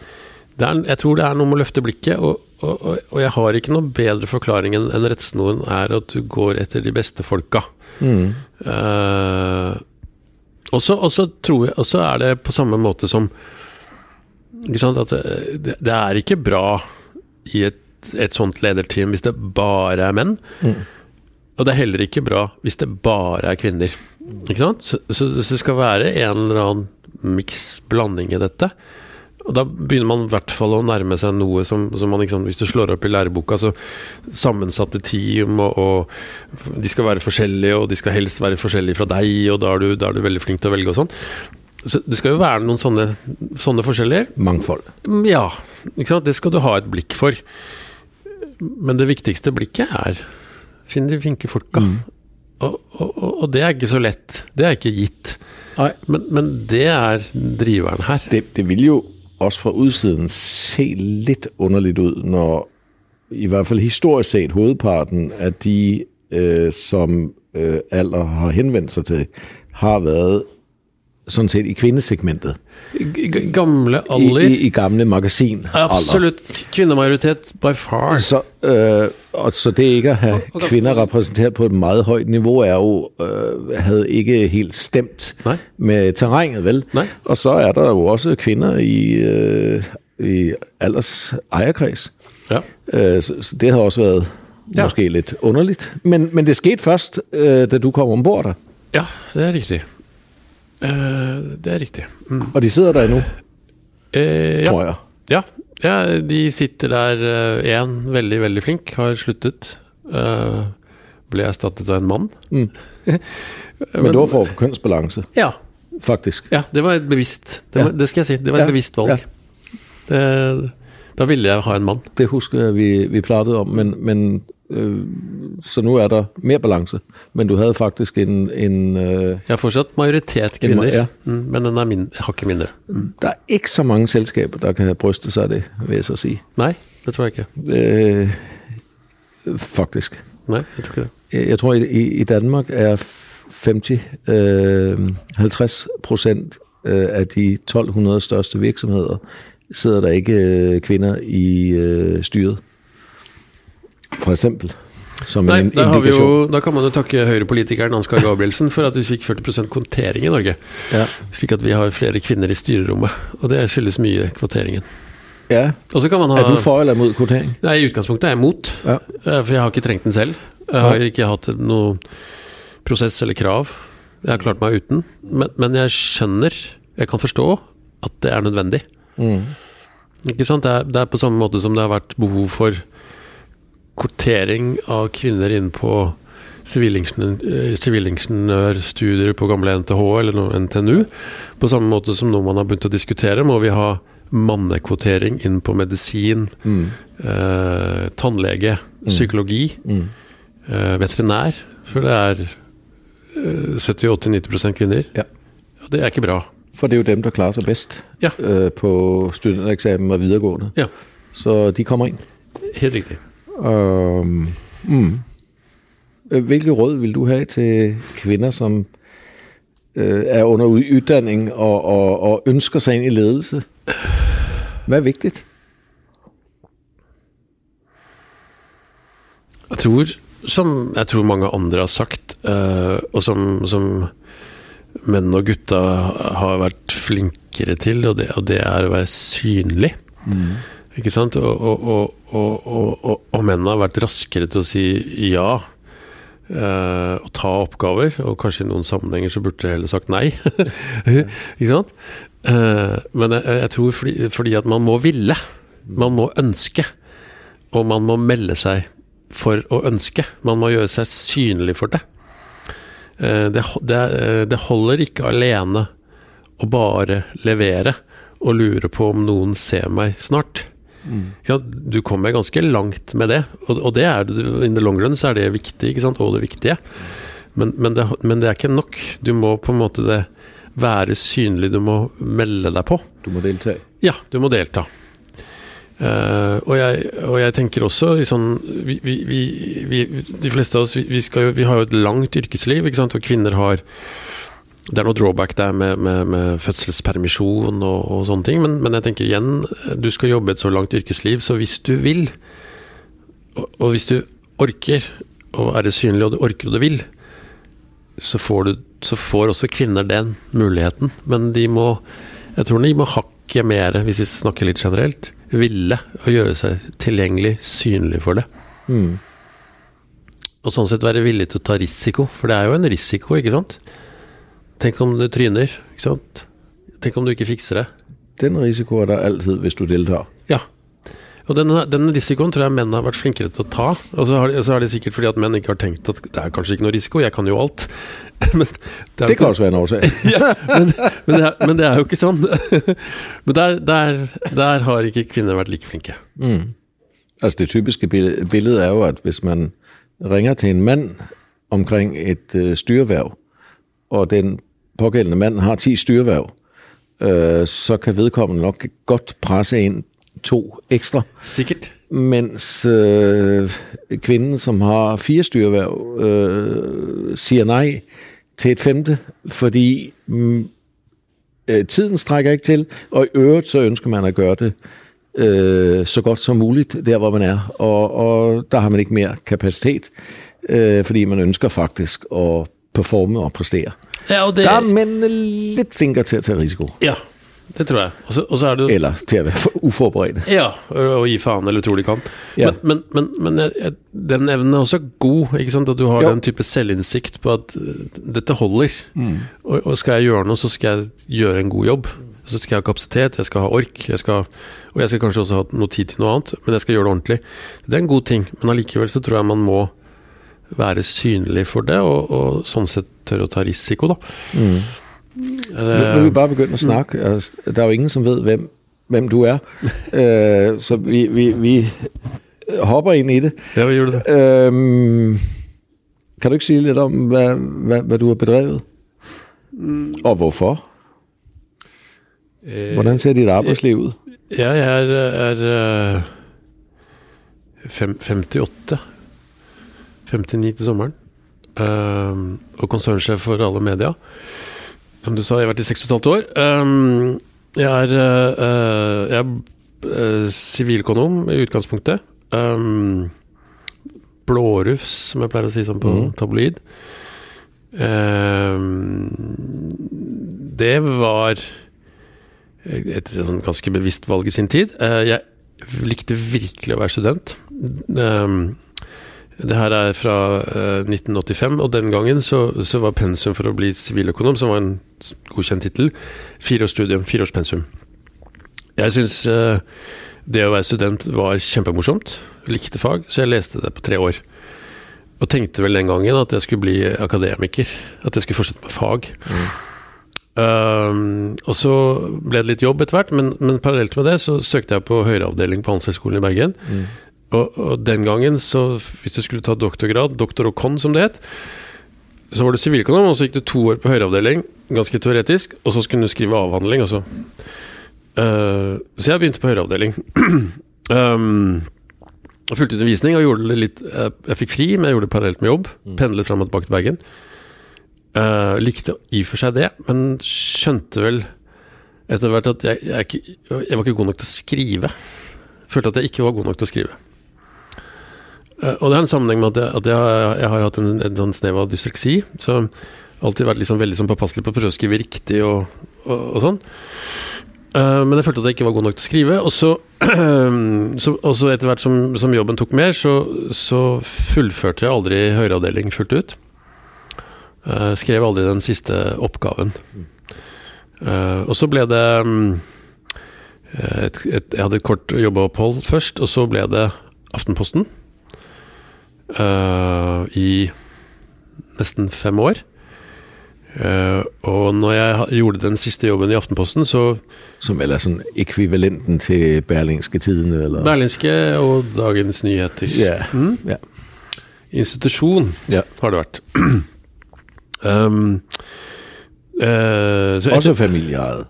er, jeg tror det er noe med å løfte blikket, og, og, og, jeg har ikke noe bedre forklaring enn rettsnoren er at du går etter de beste folka. Mm. Uh, og så er det på samme måte som at eh, det, det er ikke bra i et, et sånt lederteam hvis det bare er menn. Mm. Og det er heller ikke bra hvis det bare er kvinner. Ikke sant? Så, så, så det skal være en eller annen miks, blanding i dette. Og da begynner man i hvert fall å nærme seg noe som, som man liksom Hvis du slår opp i læreboka, så sammensatte team, og, og de skal være forskjellige, og de skal helst være forskjellige fra deg, og da er du, da er du veldig flink til å velge og sånn. Så det skal jo være noen sånne, sånne forskjeller. Mangfold. Ja, ikke sant? det skal du ha et blikk for. Men det viktigste blikket er Finn de flinke folka. Og, og, og, og det er ikke så lett. Det er ikke gitt. Nej. Men, men det er driveren her. Det, det vil jo også fra udsiden se litt underligt ut når i hvert fall historisk set hovedparten av de, eh, som eh, alder har henvendt seg til, har været sådan set i kvindesegmentet. G- Gamle alder. i, i gamle magasin. Absolutt. Kvinnemajoritet by far. Så, øh, og så det ikke at have Og- og kvinder repræsenteret på et meget højt niveau, er jo, øh, havde ikke helt stemt Nej. med terrænet, vel? Nej. Og så er der jo også kvinder i, øh, i alders ejerkreds. Ja. Øh, så, så det har også været Ja. ja. måske lidt underligt. Men, men det skete først, øh, da du kom ombord der. ja, det er riktig. Eh, det er riktig. Mm. Og de sidder der endnu, Eh, ja. tror jeg. Ja, ja, de sitter der. Én veldig, veldig flink har sluttet. Eh, ble erstattet av en mann. Mm. Men, det var for få Ja, faktisk. ja det var et bevisst Det, Ja. det skal jeg si. Det var et Ja, bevisst valg. Det, da ville jeg ha en mann. Det husker jeg, vi, vi pratet om, men, men så nå er der mer balanse. Men du hadde faktisk en... en øh, Jeg har fortsatt majoritet En ma- kvinner, ja. mm, men den er min, hakket mindre. der er ikke så mange selskaper der kan bryste seg av det, vil jeg så si. Nei, det tror jeg ikke. Øh, faktisk. Nei, jeg tror ikke det. Jeg tror, i, i Danmark er 50, øh, 50 av øh, de 1200 største virksomheter sitter der ikke kvinner kvinder i øh, styret. For eksempel. Som Nei, der har vi jo, da kan man jo takke Høyre-politikeren Ansgar Gabrielsen for at vi fikk 40 kvotering i Norge. Ja. Slik at vi har flere kvinner i styrerommet. Og det skyldes mye kvoteringen. ja. Kan man ha Er du for eller mot kvotering? Nei, I utgangspunktet er jeg mot, Ja. eh, for jeg har ikke trengt den selv. Jeg har ikke hatt noe prosess eller krav. Jeg har klart meg uten. Men, men jeg skjønner, jeg kan forstå, at det er nødvendig. Mm. Ikke sant? Det er, det er på samme måte som det har vært behov for kvotering av kvinner inn på eh, sivilingeniørstudier på gamle NTH eller NTNU. På samme måte som nå man har begynt å diskutere, må vi ha mannekvotering inn på medisin, Mm. eh, tannlege, psykologi, Mm. eh, veterinær. For det er eh, 70-80-90% kvinner. Ja. Og det er ikke bra. For det er jo dem, der klarer seg best Ja. øh, på studenteksamen og videregående. Ja, Så de kommer inn. helt riktig. Mm. Øh, Hvilke råd vil du have til kvinder, som øh, er under uddanning og, og, og ønsker sig ind i ledelse? Hvad er vigtigt? Jeg tror, som jeg tror mange andre har sagt, øh, og som, som menn og gutta har vært flinkere til, og det, og det er å være synlig. Ikke sant? Og, og, og, og, og, og, og menn har vært raskere til å si ja. eh, og ta oppgaver, og kanskje i noen sammenhenger så burde jeg heller sagt nei. ikke sant? Eh, men jeg, jeg tror fordi, fordi at man må ville. Man må ønske. Og man må melde seg for å ønske. Man må gjøre seg synlig for det. Eh, Det, det, det holder ikke alene å bare levere og lure på om noen ser meg snart. Sant? Du kommer ganske langt med det, og, det er det, in the long run så er det viktig, og det viktige. Men, men, det, men det er ikke nok. Du må på en måte det være synlig, du må melde deg på. Du må delta? Ja, du må delta. Uh, og, jeg, og, jeg, tenker også sånn vi, vi, vi, De fleste av oss vi, jo, vi, har jo et langt yrkesliv, og kvinner har Det er noe drawback der med, med, med fødselspermisjon og, og, sånne ting, men, men, jeg tenker igjen, du skal jobbe et så langt yrkesliv, så hvis du vil, og, og hvis du orker, er det synlig, og du orker og du vil, så får, du, så får også kvinner den muligheten. Men de må Jeg tror de må hakket mer, hvis vi snakker litt generelt ville å gjøre seg tilgjengelig, synlig for det. Mm. Og sånn sett være villig til å ta risiko, for det er jo en risiko, ikke sant? Tenk om du tryner, ikke sant? Tenk om du ikke fikser det. Den risikoen er der alltid hvis du deltar. Ja, og den, den, risikoen tror jeg menn har vært flinkere til å ta. Og så, har, så er det sikkert fordi at menn ikke har tenkt at det er kanskje ikke noe risiko, jeg kan jo alt. men det, det kan også være en årsak. ja, men, men, men, det er jo ikke sånn. men der, der, der, har ikke kvinner vært like flinke. Mm. Altså Det typiske bildet er jo at hvis man ringer til en mann omkring et uh, styreverv, og den pågældende mann har ti styrværv, øh, så kan vedkommende nok godt presse ind to ekstra. Sikkert. Mens øh, kvinden, som har fire styrværv, øh, sier nei til et femte, fordi mm, øh, tiden strekker ikke til, og i øvrigt så ønsker man at gjøre det øh, så godt som mulig der hvor man er. Og, og der har man ikke mer kapacitet, øh, fordi man ønsker faktisk at performe og prestere. Ja, det... Der er mennene litt flinkere til å ta risiko. Ja, det tror jeg. Også, også er det, eller TV. Uforberedt. Ja, og gi faen, eller tror de kan. Ja. Men, men, men, men, den evnen er også god, ikke sant? at du har ja. den type selvinnsikt på at uh, dette holder. Mm. Og, og, skal jeg gjøre noe, så skal jeg gjøre en god jobb. Så skal jeg ha kapasitet, jeg skal ha ork, jeg skal, og jeg skal kanskje også ha noe tid til noe annet, men jeg skal gjøre det ordentlig. Det er en god ting, men allikevel så tror jeg man må være synlig for det, og, og sånn sett tørre å ta risiko, da. Mm. Nu må vi bare begynne å snakke. Altså, det er jo ingen som vet hvem, hvem du er. uh, så vi, vi, vi, hopper inn i det. Ja, vi gjør det. Uh, kan du ikke si litt om hva, hva, hva du har bedrevet? Mm. Og hvorfor? Eh, Hvordan ser ditt arbeidsliv ut? Ja, jeg er, er fem, 58. 59 til sommeren. Um, og konsernsjef for alle media. Som du sa, jeg har vært i seks og et halvt år. Um, jeg er, uh, jeg er uh, siviløkonom i utgangspunktet. Um, blårufs, som jeg pleier å si sånn på mm. tabloid. Det var et, sånn ganske bevisst valg i sin tid. Jeg likte virkelig å være student. Um, det her er fra uh, 1985, og den gangen så, så, var pensum for å bli siviløkonom, som var en godkjent tittel, fireårsstudium, fireårspensum. Jeg syns uh, det å være student var kjempemorsomt. Likte fag, så jeg leste det på tre år. Og tenkte vel den gangen at jeg skulle bli akademiker. At jeg skulle fortsette med fag. Mm. Um, og så ble det litt jobb etter hvert, men, men, parallelt med det så søkte jeg på høyreavdeling på Handelshøyskolen i Bergen. Mm. Og, og, den gangen, så hvis du skulle ta doktorgrad, doktor og con som det het, så var du siviløkonom, og så gikk du to år på høyreavdeling, ganske teoretisk, og så skulle du skrive avhandling. altså. så. Uh, så jeg begynte på høyreavdeling. um, jeg fulgte undervisning og gjorde det litt Jeg, jeg fikk fri, men jeg gjorde det parallelt med jobb. Mm. Pendlet fram og tilbake til Bergen. Uh, likte i og for seg det, men skjønte vel etter hvert at jeg, jeg, jeg, var ikke god nok til å skrive. Følte at jeg ikke var god nok til å skrive. Eh, og det er en sammenheng med at jeg, at jeg, har hatt en, en, sånn snev av dysleksi. Så jeg har alltid vært liksom veldig sånn påpasselig på å prøve å skrive riktig og, og, og sånn. Uh, men jeg følte at jeg ikke var god nok til å skrive. Og så, etter hvert som, som, jobben tok mer, så, så fullførte jeg aldri høyreavdeling fullt ut. Uh, skrev aldri den siste oppgaven. Og så ble det um, et, et, Jeg hadde et kort jobbeopphold først, og så ble det Aftenposten uh, i nesten fem år. Uh, og når jeg gjorde den siste jobben i Aftenposten, så Som vel er sånn ekvivalenten til Berlingske Tidende, eller? Berlingske og Dagens Nyheter. Yeah. Mm? Yeah. Institusjon yeah. har det vært. um, uh, Også familieeid.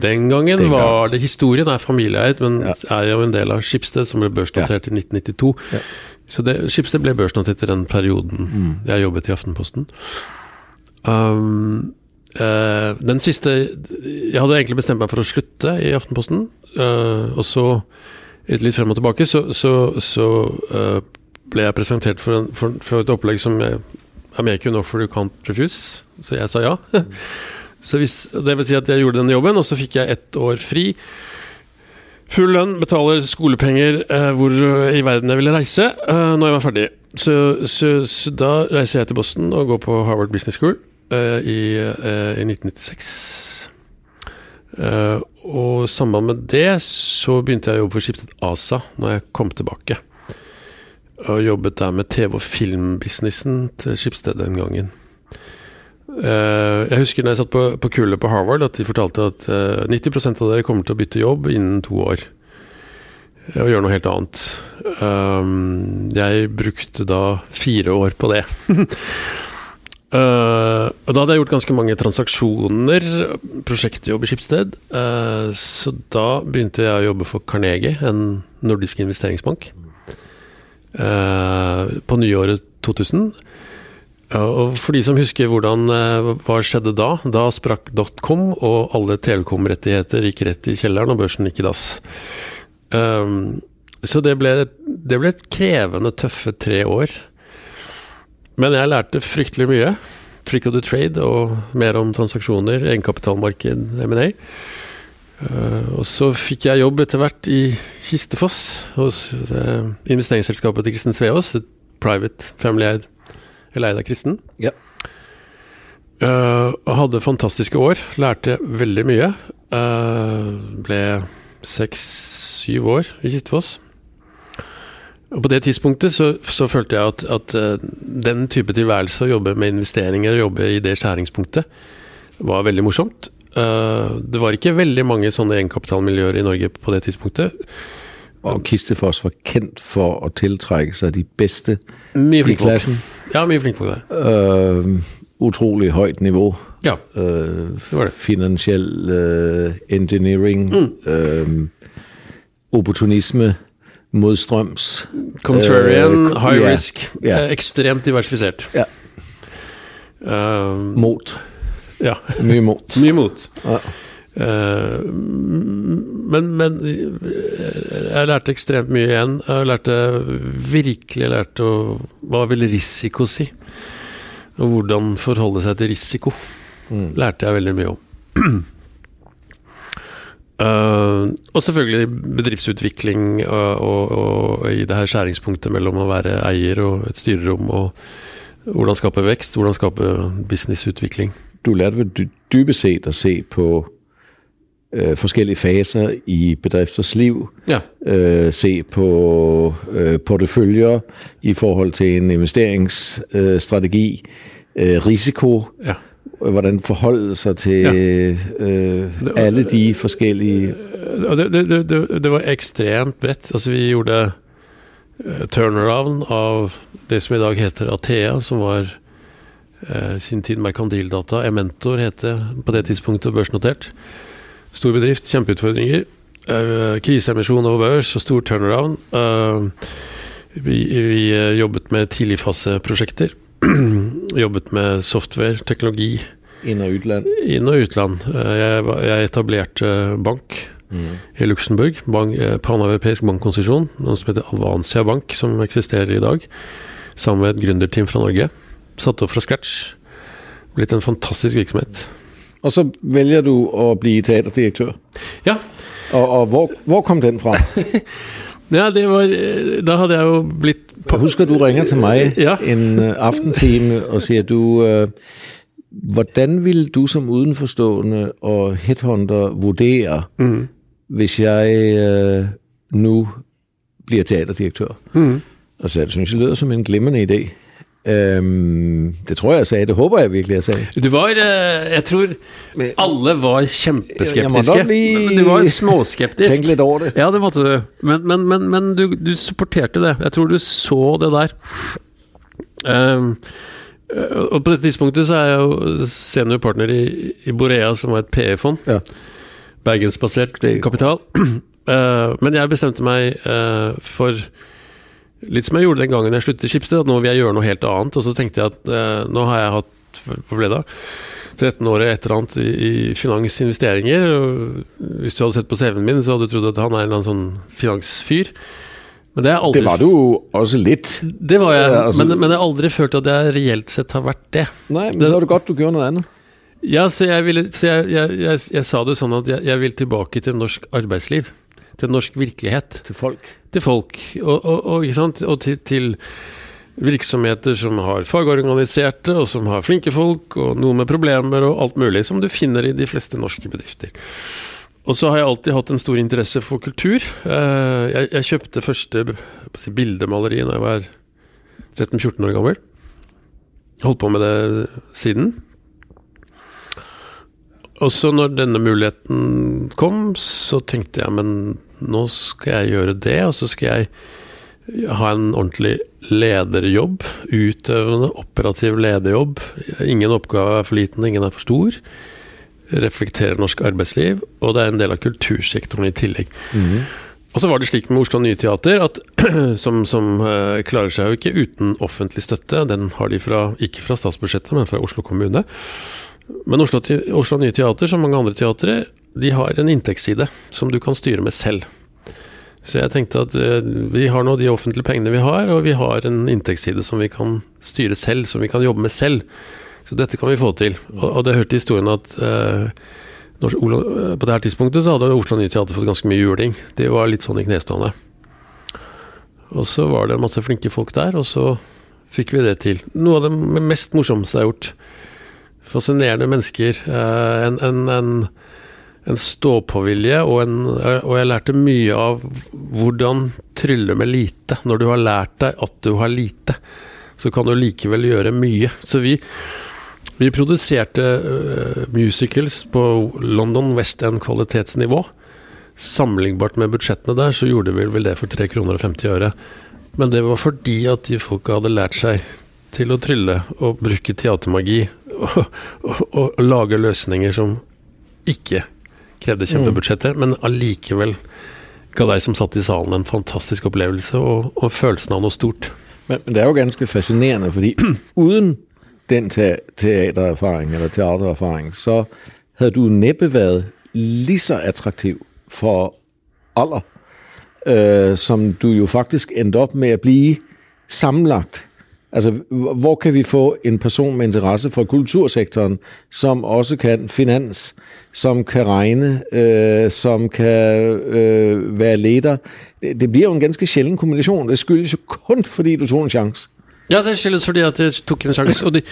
Den gangen Den var det Historien er familieeid, men Ja. er jo en del av Skipsted, som ble børsnotert i 1992. Ja. Så det, Skipsted ble børsnotert i den perioden Mm. jeg jobbet i Aftenposten. Um, uh, den siste Jeg hadde egentlig bestemt meg for å slutte i Aftenposten, uh, og så, litt frem og tilbake, så, så, så uh, ble jeg presentert for, en, for, for et opplegg som jeg, I'm making an offer you can't refuse. Så jeg sa ja. Så hvis, det vil si at jeg gjorde den jobben, og så fikk jeg ett år fri. Full lønn, betaler skolepenger eh, hvor i verden jeg ville reise eh, når jeg var ferdig. Så, så, så da reiser jeg til Boston og går på Harvard Business School eh, i, eh, i 1996. Eh, og sammen med det så begynte jeg å jobbe for Skipsted ASA når jeg kom tilbake. Og jobbet der med TV- og filmbusinessen til Skipsted den gangen. Eh, jeg husker når jeg satt på, på kullet på Harvard, at de fortalte at eh, 90% av dere kommer til å bytte jobb innen to år. eh, Og gjøre noe helt annet. Jeg brukte da fire år på det. Uh, og da hadde jeg gjort ganske mange transaksjoner, prosjektjobb i Skipsted. Uh, så da begynte jeg å jobbe for Carnegie, en nordisk investeringsbank. Uh, på nyåret 2000. Ja, og For de som husker hvordan eh, hva skjedde da, da sprakk dotcom, og alle telekom-rettigheter gikk rett i kjelleren, og børsen gikk i dass. Um, så det ble, det ble et krevende, tøffe tre år. Men jeg lærte fryktelig mye. Trick of the trade og mer om transaksjoner, egenkapitalmarked, M&A. Uh, og så fikk jeg jobb etter hvert i Kistefoss, hos uh, investeringsselskapet til Kristin Sveaas. Private family-eid eller eid av Kristen. Ja. Uh, hadde fantastiske år. Lærte veldig mye. Uh, ble seks-syv år i Kistefoss. Og På det tidspunktet så, så følte jeg at, at uh, den type tilværelse, å jobbe med investeringer, jobbe i det skjæringspunktet, var veldig morsomt. Det var ikke veldig mange sånne egenkapitalmiljøer i Norge på det tidspunktet. Og Kistefoss var kendt for å tiltrekke seg de beste i klassen. Ja, mye flinke folk der. Uh, utrolig høyt nivå. Ja, Øh, det var det. finansiell øh, engineering. Øh, opportunisme. Motstrøms. Contrarian, uh, high yeah, risk. eh, Ekstremt diversifisert. Yeah. Uh, Mot. ja. Mye mot. Mye mot. Ja. Eh, men, men jeg lærte ekstremt mye igjen. Jeg lærte virkelig lærte å, hva vil risiko si? Og hvordan forholde seg til risiko. Mm. Lærte jeg veldig mye om. Uh, og selvfølgelig bedriftsutvikling og, og, og i det her skjæringspunktet mellom å være eier og et styrerom, og hvordan skape vekst, hvordan skape businessutvikling. Du lærte vel dy- dybest sett å se på øh, forskellige faser i bedrifters liv. Ja. øh, se på øh, porteføljer i forhold til en investeringsstrategi, øh, risiko, ja. øh, hvordan forholde seg til øh, alle de forskjellige det, det, det- det, det var ekstremt bredt. Altså, vi gjorde eh, turnaround av det som i dag heter Athea, som var eh, sin tid Mercandildata. Ementor het det på det tidspunktet, børsnotert. Stor bedrift, kjempeutfordringer. Uh, kriseemisjon over børs og stor turnaround. Uh, vi, vi eh, jobbet med tidligfaseprosjekter. jobbet med software, teknologi, inn- og utland. inn- og utland. Uh, Jeg, jeg etablerte bank i Luxembourg. Bank, Paneuropeisk bankkonsesjon, noe som heter Alvansia Bank, som eksisterer i dag. Sammen med et gründerteam fra Norge. Satt opp fra scratch. Blitt en fantastisk virksomhet. Og så velger du å bli teaterdirektør. Ja, Og, og hvor, hvor kom den fra? ja det var eh, Da hadde jeg jo blitt Jeg husker du ringer til meg Ja. en øh, aftentime og sier du øh, Hvordan vil du som utenforstående og headhunter vurdere Mm. hvis jeg øh, nå blir teaterdirektør? Mm. Og så jeg synes jeg lyder som en glimrende idé. Øhm, det tror jeg jeg sa. Det håper jeg virkelig jeg sa. Du var eh, Jeg tror alle var kjempeskeptiske. bli- Men du var småskeptisk. Tenk litt over det. Ja, det måtte du. Men, men, men, men du, du supporterte det. Jeg tror du så det der. Um, og på dette tidspunktet så er jeg jo seniorpartner i, i Borea, som var et PE-fond. Ja. bergensbasert kapital. Uh, men jeg bestemte meg uh, for Litt som jeg gjorde den gangen jeg sluttet i Schibsted, at nå vil jeg gjøre noe helt annet. Og så tenkte jeg at eh, nå har jeg hatt hva ble det, 13 år et eller annet i, i finansinvesteringer. Hvis du hadde sett på CV-en min, så hadde du trodd at han er en eller annen sånn finansfyr. Men det, aldri, Det var du også litt. det var jeg, altså- men, men jeg har aldri følt at jeg reelt sett har vært det. Nei, men så er det godt du gjør noe annet. Ja, så jeg, ville, så jeg, jeg, jeg, sa det sånn at jeg, jeg vil tilbake til norsk arbeidsliv. Til norsk virkelighet. Til folk. Til folk. Og, og, og, ikke sant? og til, til virksomheter som har fagorganiserte, og som har flinke folk, og noen med problemer, og alt mulig, som du finner i de fleste norske bedrifter. Og så har jeg alltid hatt en stor interesse for kultur. Eh, Jeg, jeg kjøpte første si, bildemaleri da jeg var 13-14 år gammel. Holdt på med det siden. Og så når denne muligheten kom, så tenkte jeg men nå skal jeg gjøre det, og så skal jeg ha en ordentlig lederjobb. Utøvende, operativ lederjobb. Ingen oppgave er for liten, ingen er for stor. Reflekterer norsk arbeidsliv, og det er en del av kultursektoren i tillegg. Og så var det slik med Oslo Nye Teater, at, som, som eh, klarer seg jo ikke uten offentlig støtte. Den har de fra, ikke fra statsbudsjettet, men fra Oslo kommune. Men Oslo, Oslo Nye Teater, som mange andre teatre, de har en inntektsside som du kan styre med selv. Så jeg tenkte at eh, vi har nå de offentlige pengene vi har, og vi har en inntektsside som vi kan styre selv, som vi kan jobbe med selv. Så dette kan vi få til. Og, og det hørte historien at eh, når eh, på det her tidspunktet så hadde Oslo Nye Teater fått ganske mye juling. De var litt sånn i knestående. Og så var det masse flinke folk der, og så fikk vi det til. Noe av det mest morsomste jeg har gjort. Fascinerende mennesker. eh, En, en, en, en stå-på-vilje, og, jeg lærte mye av hvordan trylle med lite. Når du har lært deg at du har lite, så kan du likevel gjøre mye. Så vi, vi produserte eh, musicals på London West End kvalitetsnivå. Sammenlignbart med budsjettene der, så gjorde vi vel det for 3 kroner og 50 øre. Men det var fordi at de folka hadde lært seg til å trylle og bruke teatermagi og, og, og lage løsninger som ikke krevde kjempebudsjetter, men allikevel ga deg som satt i salen en fantastisk opplevelse og, og følelsen av noe stort. Men, men det er jo ganske fascinerende, fordi uden den te teatererfaring eller teatererfaring, så hadde du neppe været lige så attraktiv for alder, øh, som du jo faktisk endte opp med å bli sammenlagt. Altså, hvor kan vi få en person med interesse for kultursektoren, som også kan finans, som kan regne, øh, som kan øh, være leder? Det, det bliver jo en ganske sjelden kombinasjon. Det skyldes jo kun, fordi du tok en sjanse. Ja, det skyldes fordi at jeg tok en sjanse. Og de,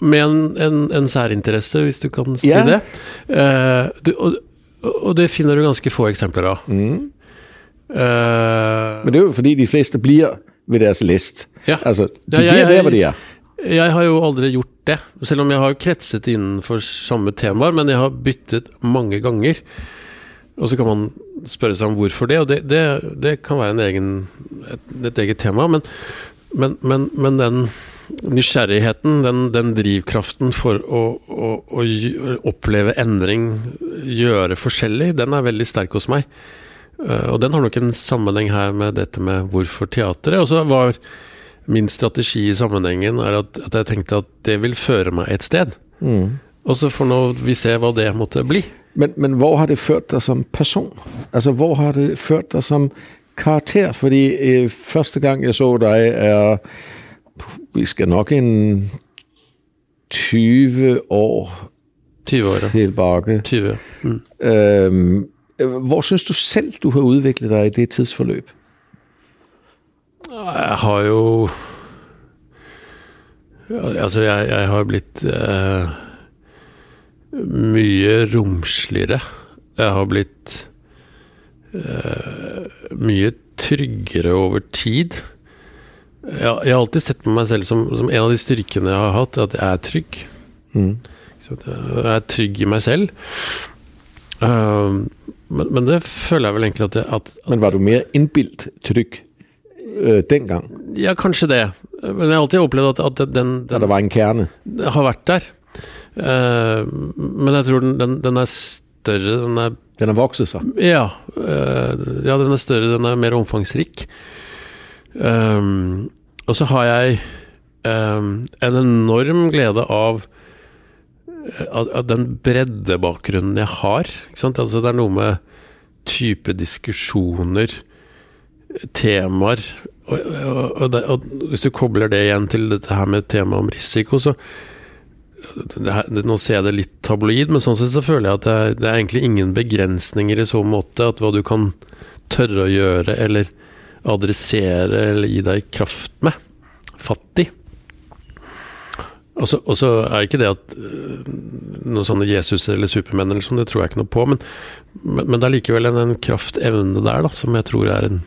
med en, en, en særinteresse, hvis du kan si Ja. det. Uh, du, og, og det finner du ganske få eksempler av. Mm. Uh, Men det er jo fordi de fleste bliver ved deres list. Ja. Altså, de Ja, jeg- bliver det hva de er. jeg har jo aldri gjort det, selv om jeg har kretset innenfor samme temaer, men jeg har byttet mange ganger. Og så kan man spørre seg om hvorfor det, og det, det, det kan være en egen, et, et eget tema. Men, men, men, men den nysgjerrigheten, den, den drivkraften for å, å, å oppleve endring, gjøre forskjellig, den er veldig sterk hos meg. Eh, Og den har nok en sammenheng her med dette med hvorfor teatret. Og så var min strategi i sammenhengen er at, at jeg tenkte at det vil føre meg et sted. Og så får nå vi se hva det måtte bli. Men, men hvor har det ført deg som person? Altså, hvor har det ført deg som karakter? Fordi første gang jeg så deg, er, vi skal nok en 20 år 20 år. ja. tilbage. 20. Mm. Øh, hvor synes du selv, du har udviklet dig i det tidsforløb? Jeg har jo Altså, jeg, jeg har blitt uh, mye romsligere. Jeg har blitt uh, mye tryggere over tid. Jeg, jeg har alltid sett på meg selv som, som en av de styrkene jeg har hatt, at jeg er trygg. Så jeg er trygg i meg selv. Men, men det føler jeg vel egentlig at, jeg, at Men var du mer innbilt trykk øh, dengang, Ja, kanskje det. Men jeg har alltid opplevd at, at den, den, det var en kerne? har vært der. Uh, men jeg tror den, den, den er større, den er Den har vokset seg. Ja, uh, ja, den er større, den er mer omfangsrik. Um, og så har jeg um, en enorm glede av av, av den breddebakgrunnen jeg har. Altså, det er noe med type diskusjoner, temaer og, og, og, det, og hvis du kobler det igjen til dette her med temaet om risiko, så her, Nå ser jeg det litt tabloid, men sånn sett så føler jeg at det er, det er egentlig ingen begrensninger i så måte. At hva du kan tørre å gjøre, eller adressere, eller gi deg kraft med. Fatt i. Og så, og så er ikke det at øh, noen sånne Jesus eller supermenn eller sånn, det tror jeg ikke noe på, men, men, men det er likevel en, en kraftevne der da, som jeg tror er en,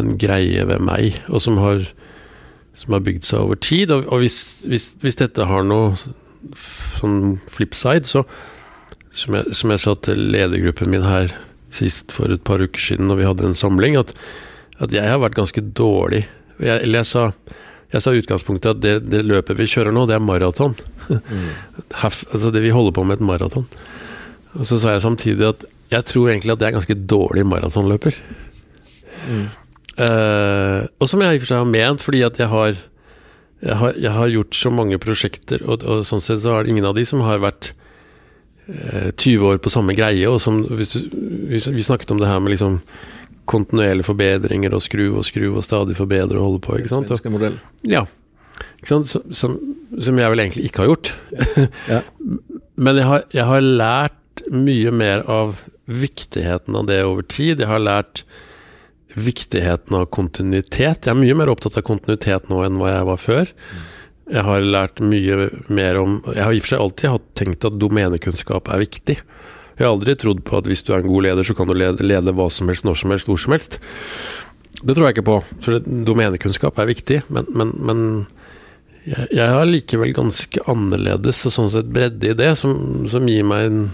en greie ved meg, og som har, som har bygd seg over tid. Og, og hvis, hvis, hvis, dette har noe sånn flipside, så som jeg, som jeg sa til ledergruppen min her sist for et par uker siden når vi hadde en samling, at, at jeg har vært ganske dårlig. Jeg, eller jeg sa jeg sa i utgangspunktet at det, det, løpet vi kjører nå, det er maraton. Mm. altså det vi holder på med et maraton. Og så sa jeg samtidig at jeg tror egentlig at det er ganske dårlig maratonløper. Mm. Uh, og som jeg i og for seg har ment, fordi at jeg har, jeg har, jeg har gjort så mange prosjekter, og, og, sånn sett så er det ingen av de som har vært uh, eh, 20 år på samme greie. Og som, hvis du, vi, vi snakket om det her med liksom kontinuerlige forbedringer og skru og skru og stadig forbedre og holde på. ikke sant? Modell. Ja. Ikke sant? Som, som, som, jeg vel egentlig ikke har gjort. ja. Men jeg har, jeg har, lært mye mer av viktigheten av det over tid. Jeg har lært viktigheten av kontinuitet. Jeg er mye mer opptatt av kontinuitet nå enn hva jeg var før. Jeg har lært mye mer om Jeg har i og for seg alltid tenkt at domenekunnskap er viktig. Jeg har aldri trodd på at hvis du er en god leder, så kan du lede, lede hva som helst, når som helst, hvor som helst. Det tror jeg ikke på, for domenekunnskap er viktig. Men, men, men jeg, jeg har likevel ganske annerledes og sånn sett bredde i det, som, som gir meg en,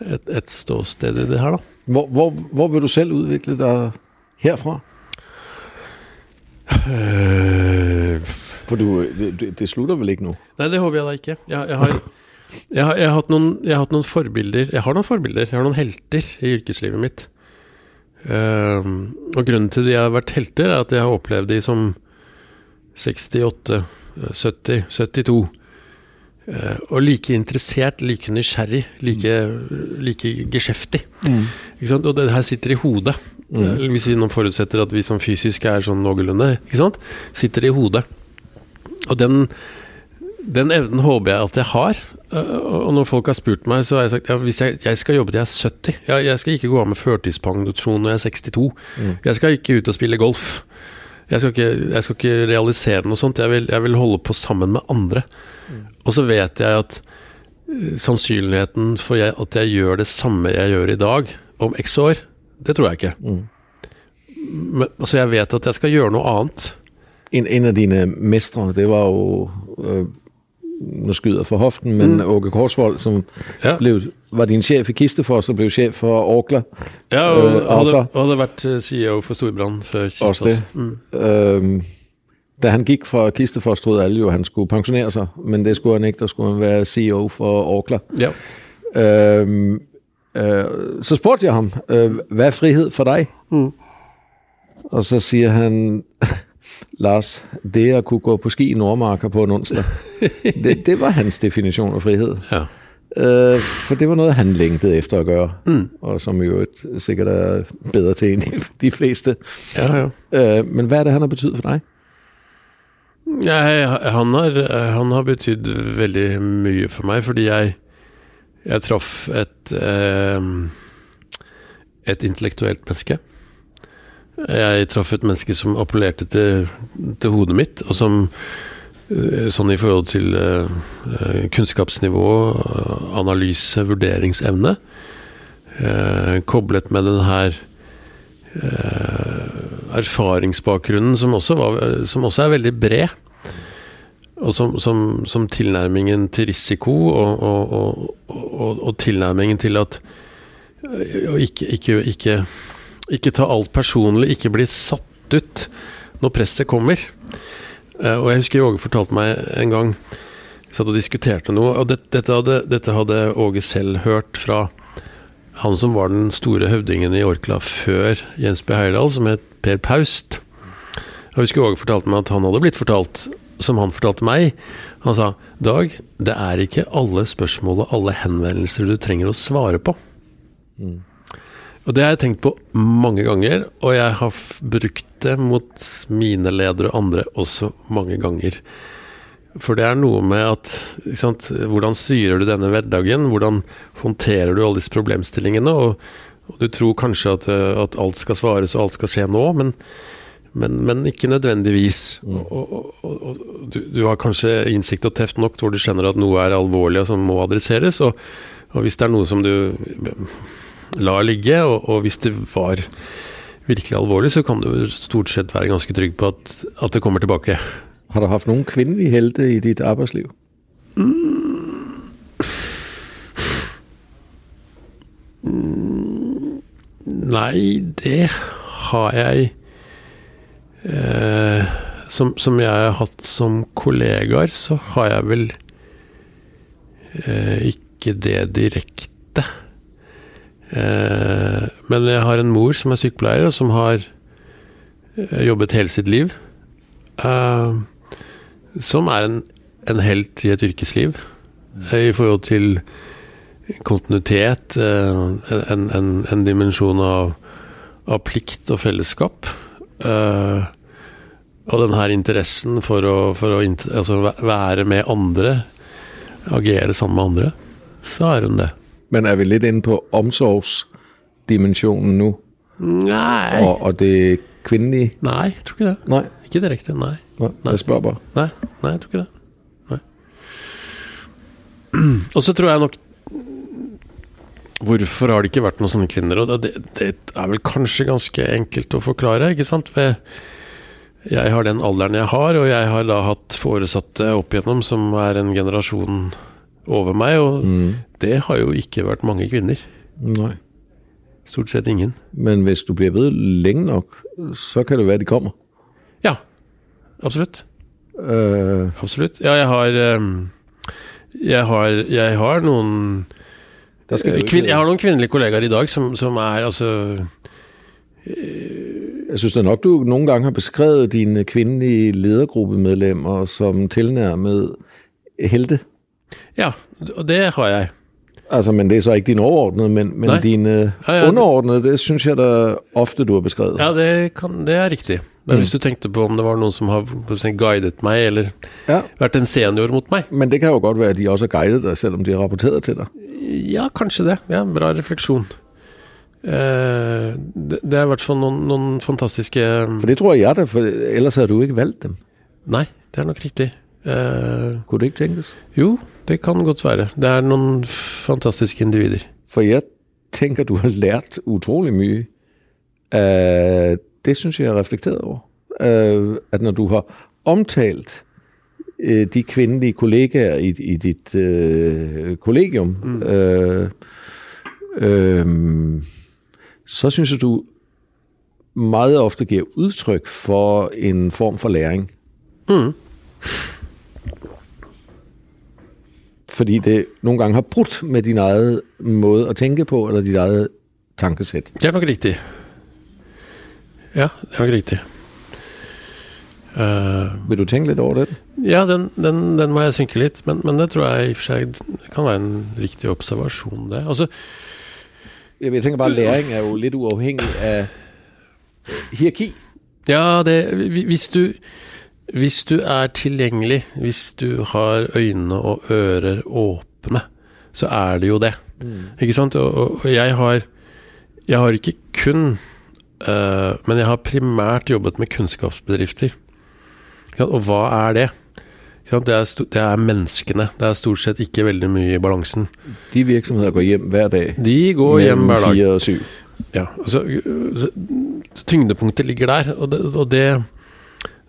et, et, ståsted i det her, da. Hvor, hvor, hvor vil du selv utvikle deg herfra? Uh, for du, det, det slutter vel ikke nå? Nei, det håper jeg da ikke. Jeg, jeg har jeg har, jeg, har noen, jeg har, hatt noen, forbilder Jeg har noen forbilder, jeg har noen helter i yrkeslivet mitt. Uh, og grunnen til at jeg har vært helter, er at jeg har opplevd de som 68, 70, 72. Uh, og like interessert, like nysgjerrig, like, like geskjeftig. Mm. Og det her sitter i hodet. Mm. Hvis vi nå forutsetter at vi som fysisk er sånn noenlunde, sitter i hodet. Og den den evnen håper jeg at jeg har. Og når folk har spurt meg, så har jeg sagt ja, hvis jeg, jeg skal jobbe til jeg er 70. Jeg, jeg skal ikke gå av med førtidspensjon når jeg er 62. Mm. Jeg skal ikke ut og spille golf. Jeg skal ikke, jeg skal ikke realisere noe sånt. Jeg vil, jeg vil, holde på sammen med andre. Mm. Og så vet jeg at uh, sannsynligheten for at jeg gjør det samme jeg gjør i dag, om x år, det tror jeg ikke. Mm. Men, så jeg vet at jeg skal gjøre noe annet. En, en av dine mestre, det var jo øh nå skyder for hoften, men mm. Åke Korsvold, som ja. blev, var din sjef i Kistefoss og ble sjef for Orkla. Ja, og, øh, hadde, hadde, vært øh, CEO for Storbrand før Kistefoss. Mm. Øh, da han gikk fra Kistefoss, trodde alle jo han skulle pensionere seg, men det skulle han ikke. Da skulle han være CEO for Orkla. Ja. Øh, så spurte jeg ham uh, hva er frihet for deg? Mm. Og så sier han Lars, det at kunne gå på ski i Nordmarka på en onsdag, det, det var hans definisjon av frihet. Ja. Uh, for det var noe han lengtet efter å gjøre, mm. og som jo sikkert er bedre til enn de fleste. Ja, ja. Uh, men hva er det han har betydd for deg? Han har, han har betydd veldig mye for meg, fordi jeg, jeg traff et, uh, et intellektuelt menneske. Jeg traff et menneske som appellerte til, til hodet mitt, og som eh, sånn i forhold til uh, kunnskapsnivå, analyse, vurderingsevne, koblet med den her erfaringsbakgrunnen, som også, var, som også, er veldig bred. Og som, som, som tilnærmingen til risiko, og, og, og, og tilnærmingen til at ikke, ikke, ikke ikke ta alt personlig, ikke bli satt ut når presset kommer. Uh, og jeg husker Åge fortalte meg en gang satt og diskuterte noe. Og dette, dette, hadde, dette hadde Åge selv hørt fra han som var den store høvdingen i Orkla før Jens B. Heyerdahl, som het Per Paust. Jeg husker Åge fortalte meg at han hadde blitt fortalt, som han fortalte meg. Han sa Dag, det er ikke alle spørsmål og alle henvendelser du trenger å svare på. Mm. Og det har jeg tenkt på mange ganger, og jeg har brukt det mot mine ledere og andre også mange ganger. For det er noe med at sant, Hvordan styrer du denne hverdagen? Hvordan håndterer du alle disse problemstillingene? Og, og du tror kanskje at, at, alt skal svares og alt skal skje nå, men, men, men ikke nødvendigvis. Mm. Og, og, og du, du, har kanskje innsikt og teft nok hvor du skjønner at noe er alvorlig og som må adresseres. Og, hvis det er noe som du lar ligge, og, hvis det var virkelig alvorlig, så kan du stort sett være ganske trygg på at, at det kommer tilbake. Har du hatt noen kvinnelige helter i ditt arbeidsliv? Mm. Nei, det har jeg eh, som, som, jeg har hatt som kollegaer, så har jeg vel eh, ikke det direkte. Eh, men jeg har en mor som er sykepleier, og som har eh, jobbet hele sitt liv. Eh, som er en, en helt i et yrkesliv. I forhold til kontinuitet, en, en, en dimensjon av, av, plikt og fellesskap. og den her interessen for å, for å altså være med andre, agere sammen med andre, så er hun det. Men er vi litt inne på omsorgsdimensjonen nå? Nei. Og, og det kvinnelige? Nei, jeg tror ikke det. Nei. Ikke direkte, nei. nei. Jeg spørger bare. Nej, nej, jeg tror ikke det. Nei. Og så tror jeg nok Hvorfor har det ikke vært noen sånne kvinner? Og det, det er vel kanskje ganske enkelt å forklare, ikke sant? Jeg har den alderen jeg har, og jeg har da hatt foresatte opp igjennom som er en generasjon over meg, og mm. det har jo ikke vært mange kvinner. Nei. Stort sett ingen. Men hvis du blir ved lenge nok, så kan det være de kommer? Ja, absolutt. Uh, absolutt. Ja, jeg har um, jeg har, jeg har noen kvin, Jeg har noen kvinnelige kollegaer i dag som, som er altså jeg synes nok, du noen ganger har beskrevet dine kvinnelige ledergruppemedlemmer som tilnærmet helte. Ja, og det har jeg. Altså, Men det er så ikke dine overordnede, men, men dine ja, ja, underordnede, det syns jeg da ofte du har beskrevet. Ja, det, kan, det er riktig. Men mm. hvis du tenkte på om det var noen som har guidet meg, eller ja. vært en senior mot meg Men det kan jo godt være at de også har guidet deg, selv om de har rapportert til deg. Ja, kanskje det. Ja, Bra refleksjon. Eh, det, det, er i hvert fall noen, noen, fantastiske For det tror jeg er det, for ellers hadde du ikke valgt dem. Nei, det er nok riktig. Uh, Kunne det ikke tenkes? Jo, det kan godt være. Det er noen fantastiske individer. For jeg tenker du har lært utrolig mye. Uh, det syns jeg jeg har reflektert over. Uh, at når du har omtalt de kvinnelige kollegaer i, i ditt kollegium, mm. så syns jeg du meget ofte gir uttrykk for en form for læring. Mm. Fordi det noen ganger har brudt med din egen måte å tenke på, eller dit eget tankesett. Det er nok riktig. Ja, det er nok riktig. Uh, Vil du tenke litt over det? Ja, den, den, den må jeg synke litt. Men, men, det tror jeg i og for seg kan være en riktig observasjon, det. Altså Jeg tenker bare læring er jo litt uavhengig av hierarki. Ja, det Hvis du hvis du er tilgjengelig, hvis du har øyne og ører åpne, så er det jo det. Mm. Ikke sant? Og, og jeg, har, jeg har ikke kun, uh, men jeg har primært jobbet med kunnskapsbedrifter. Og hva er det? Det er, det er, menneskene. Det er stort sett ikke veldig mye i balansen. De virksomheter går hjem hver dag? De går hjem hver dag. Fire og syv. Ja, altså, tyngdepunktet ligger der. Og det, og det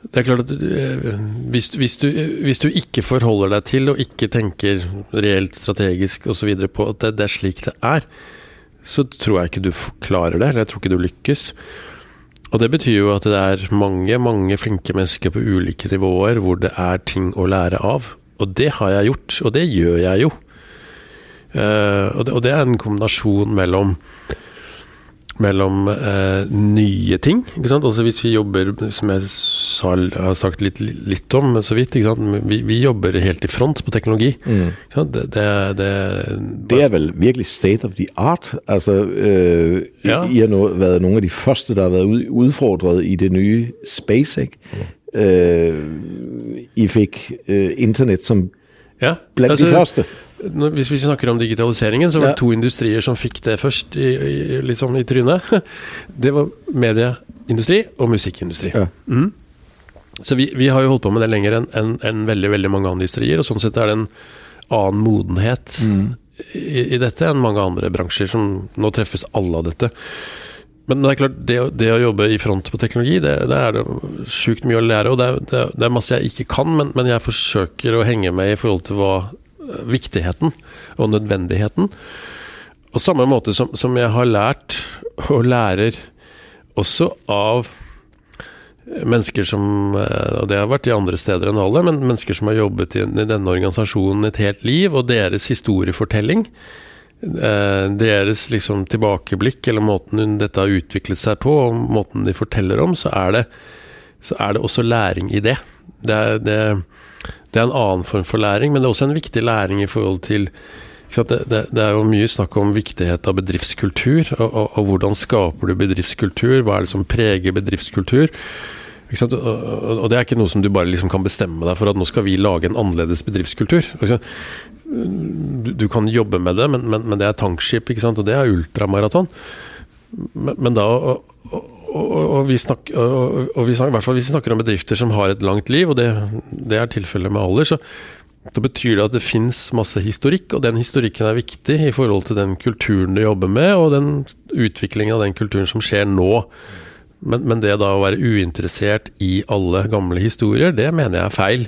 det er klart at eh, hvis, hvis, du, hvis, du, ikke forholder deg til og ikke tenker reelt strategisk osv. på at det, det, er slik det er, så tror jeg ikke du klarer det. Eller jeg tror ikke du lykkes. Og det betyr jo at det er mange, mange flinke mennesker på ulike nivåer hvor det er ting å lære av. Og det har jeg gjort, og det gjør jeg jo. Eh, og, det, og, det, er en kombinasjon mellom mellom eh, nye ting. Ikke sant? Altså Hvis vi jobber, som jeg har sagt litt, litt om så vidt vi, vi, jobber helt i front på teknologi. Mm. Det, det, det, det, er vel virkelig state of the art. Altså, øh, ja. I har no, vært noen av de første der har vært utfordret i det nye SpaceX. Mm. Uh, I fikk uh, internett som ja, blant altså, de første. Hvis vi snakker om digitaliseringen, så var det ja. to industrier som fikk det først, i, i, sånn i trynet. Det var medieindustri og musikkindustri. Ja. Mm. Så vi, vi, har jo holdt på med det lenger enn en, en veldig veldig mange andre industrier, og sånn sett er det en annen modenhet mm. i, i, dette enn mange andre bransjer, som nå treffes alle av dette. Men det er klart, det, det å jobbe i front på teknologi, det, det er det sjukt mye å lære. Og det er, det er masse jeg ikke kan, men, men, jeg forsøker å henge med i forhold til hva viktigheten og nødvendigheten. Og samme måte som, som jeg har lært og lærer også av mennesker som Og det har vært i andre steder enn alle, men mennesker som har jobbet i, i denne organisasjonen et helt liv, og deres historiefortelling. Eh, deres liksom tilbakeblikk, eller måten dette har utviklet seg på, og måten de forteller om, så er det, så er det også læring i det. Det det, det er en annen form for læring, men det er også en viktig læring i forhold til det, det, det, er jo mye snakk om viktighet av bedriftskultur, og, og, og, hvordan skaper du bedriftskultur? Hva er det som preger bedriftskultur? Og, og, det er ikke noe som du bare liksom kan bestemme deg for at nå skal vi lage en annerledes bedriftskultur. Du, du kan jobbe med det, men, men, men det er tankskip, og det er ultramaraton. Men, men da og, vi snakker, og, vi snakker, i hvert fall hvis vi snakker om bedrifter som har et langt liv, og det, det er tilfellet med alder, så da betyr det at det fins masse historikk, og den historikken er viktig i forhold til den kulturen du jobber med, og den utviklingen av den kulturen som skjer nå. Men, men, det da å være uinteressert i alle gamle historier, det mener jeg er feil.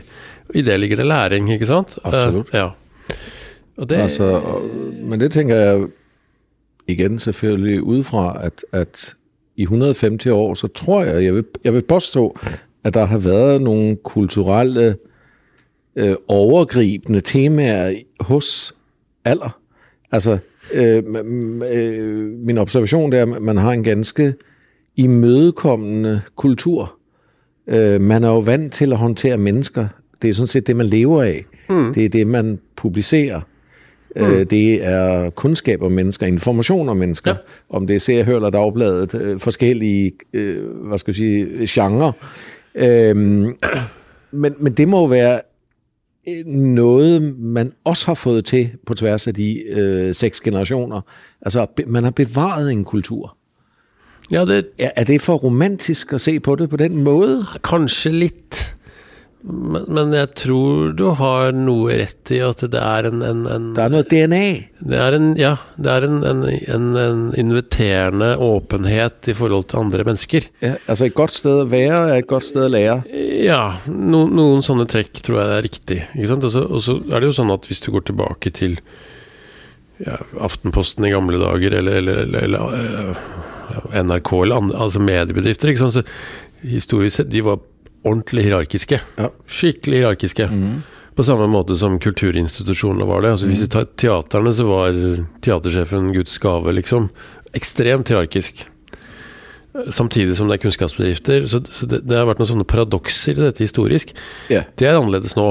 I det ligger det læring, ikke sant? Absolutt. Uh, ja. Det, altså, men det tenker jeg igjen selvfølgelig ut fra at, at i 150 år, så tror jeg, jeg vil, jeg vil påstå, at der har været nogle kulturelle øh, overgribende temaer hos alder. Altså, øh, øh, min observation er, at man har en ganske imødekommende kultur. Øh, man er jo vant til at håndtere mennesker. Det er sådan set det, man lever af. Mm. Det er det, man publicerer. Øh, mm. Det er kunnskap om mennesker, information om mennesker. Ja. Om det er Se Hør eller Dagbladet, Forskjellige forskellige øh, skal jeg sige, genre. Men, men det må være noget, man også har fått til på tværs av de øh, seks generationer. Altså, man har bevaret en kultur. Ja, det... Er, er det for romantisk at se på det på den måten? Kanskje litt. Men, men, jeg tror du har noe rett i at det er en, en, en Det er noe DNA? Det er en, ja. Det er en, en, inviterende åpenhet i forhold til andre mennesker. Ja, altså et godt sted å være er et godt sted å lære? Ja, no, noen sånne trekk tror jeg er riktig. Og så er det jo sånn at hvis du går tilbake til ja, Aftenposten i gamle dager, eller, eller, eller, eller ja, NRK, eller andre, altså mediebedrifter, så historisk sett, de var ordentlig hierarkiske. Ja. Skikkelig hierarkiske. Mm. På samme måte som kulturinstitusjonene var det. Altså, hvis vi tar teaterne, så var teatersjefen Guds gave, liksom. Ekstremt hierarkisk. Samtidig som det er kunnskapsbedrifter. Så, så det, det, har vært noen sånne paradokser i dette historisk. Yeah. Det er annerledes nå.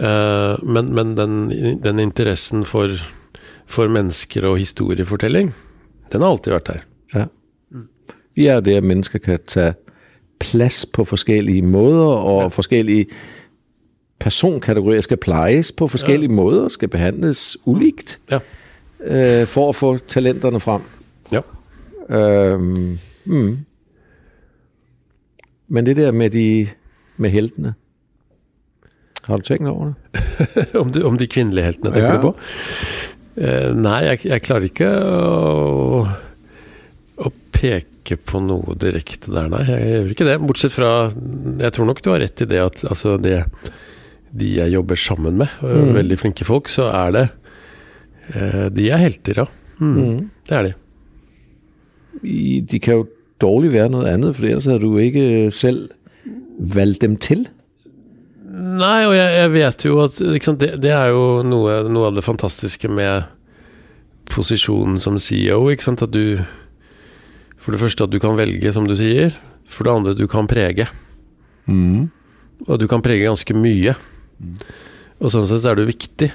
Uh, men, men den, den, interessen for, for, mennesker og historiefortelling, den har alltid vært her. Ja. Vi er det mennesker kan ta plads på forskellige måder, og ja. forskellige personkategorier skal plejes på forskellige ja. måder, skal behandles ulikt ja. øh, for at få talenterne frem. Ja. Øhm, mm. Men det der med de med heltene Har du tenkt over det? om, de, om de kvinnelige heltene, tenker du på? Uh, nei, jeg, jeg, klarer ikke å, å peke på noe direkte der, nei. Jeg gjør ikke det. Bortsett fra Jeg tror nok du har rett i det at altså det, de jeg jobber sammen med, mm. veldig flinke folk, så er det eh, De er helter, ja. Mm. Mm. Det er de. De kan jo dårlig være noe annet, for ellers hadde du ikke selv valgt dem til. Nei, og jeg, jeg vet jo at sant, det, det, er jo noe, noe, av det fantastiske med posisjonen som CEO. Ikke sant? At du For det første at du kan velge, som du sier. For det andre du kan prege. Mm. Og du kan prege ganske mye. Mm. Og sånn sett er du viktig.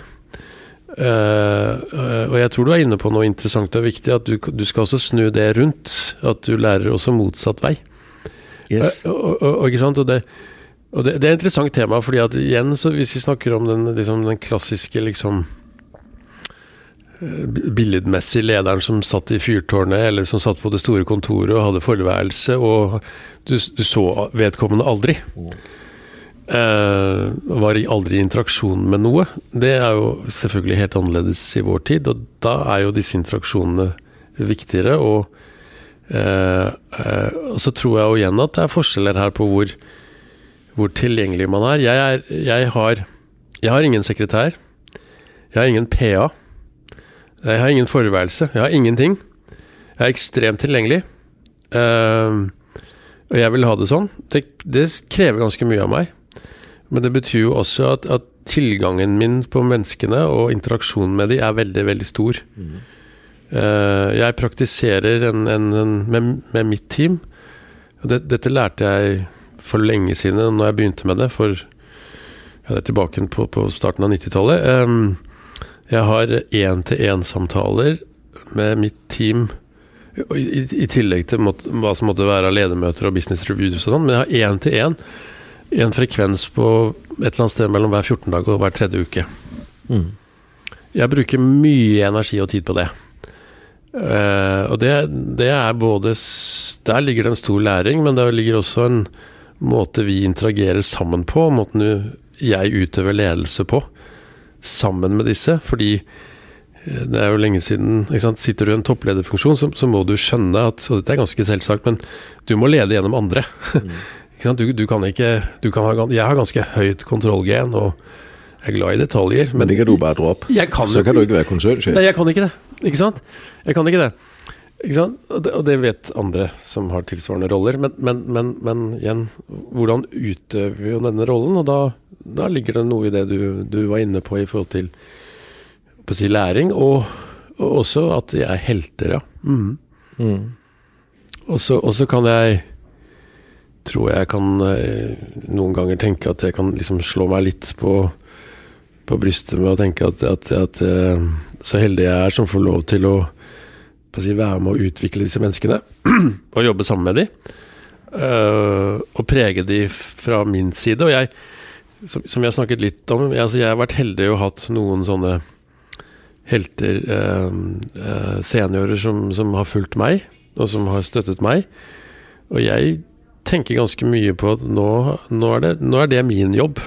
Uh, uh, og jeg tror du er inne på noe interessant og viktig, at du, du skal også snu det rundt. At du lærer også motsatt vei. Yes. Uh, og, og, og, det, og det, det, er et interessant tema, fordi at igjen, hvis vi snakker om den, liksom, den klassiske liksom billedmessig lederen som satt i fyrtårnet, eller som satt på det store kontoret og hadde forværelse, og du, du så vedkommende aldri. Uh, var aldri i interaksjon med noe. Det er jo selvfølgelig helt annerledes i vår tid, og da er jo disse interaksjonene viktigere. Og, uh, uh, så tror jeg jo igjen at det er forskjeller her på hvor, hvor tilgjengelig man er. Jeg, er jeg, har, jeg, har, ingen sekretær. Jeg har ingen PA. Jeg har ingen forværelse. Jeg har ingenting. Jeg er ekstremt tilgjengelig. og jeg vil ha det sånn. Det, det krever ganske mye av meg. Men det betyr jo også at, at, tilgangen min på menneskene og interaksjonen med dem er veldig, veldig stor. Uh, jeg praktiserer en, en, en, med, med, mitt team. Det, dette lærte jeg for lenge siden, når jeg begynte med det. For ja, det er tilbake på, på starten av 90-tallet. Um, jeg har én-til-én-samtaler med mitt team. I, i tillegg til måtte, hva som måtte være av ledermøter og business reviews og sånn. Men jeg har én-til-én en frekvens på et eller annet sted mellom hver 14 dag og hver tredje uke. Mm. Jeg bruker mye energi og tid på det. Uh, og det, det, er både Der ligger det en stor læring, men der ligger også en måte vi interagerer sammen på, måten jeg utøver ledelse på, sammen med disse. Fordi eh, det er jo lenge siden Sitter du i en topplederfunksjon, så, så, må du skjønne at Og dette er ganske selvsagt, men du må lede gjennom andre. Mm. Du, du, kan ikke du kan ha, Jeg har ganske høyt kontrollgen og jeg er glad i detaljer. Men, men det kan du bare dra opp. så kan du ikke være konsernsjef. Nei, jeg kan ikke det. Ikke sant? Jeg kan ikke det. Ikke sant? Og det, vet andre som har tilsvarende roller. Men, men, men, men igjen, hvordan utøver vi jo denne rollen? Og da, da, ligger det noe i det du, du var inne på i forhold til på å si læring, og, og også at de er helter, ja. Mm. Mm. Og så kan jeg tror jeg kan eh, noen ganger tenke at jeg kan liksom slå meg litt på, på brystet med å tenke at, at, at, eh, så heldig jeg er som får lov til å si, være med å utvikle disse menneskene. og jobbe sammen med dem. Uh, og prege dem fra min side. Og jeg, som, som jeg har snakket litt om, jeg, altså jeg har vært heldig og hatt noen sånne helter, uh, uh, seniorer, som, som har fulgt meg, og som har støttet meg. Og jeg tenker ganske mye på at nå, nå, er, det, nå er, det, min jobb.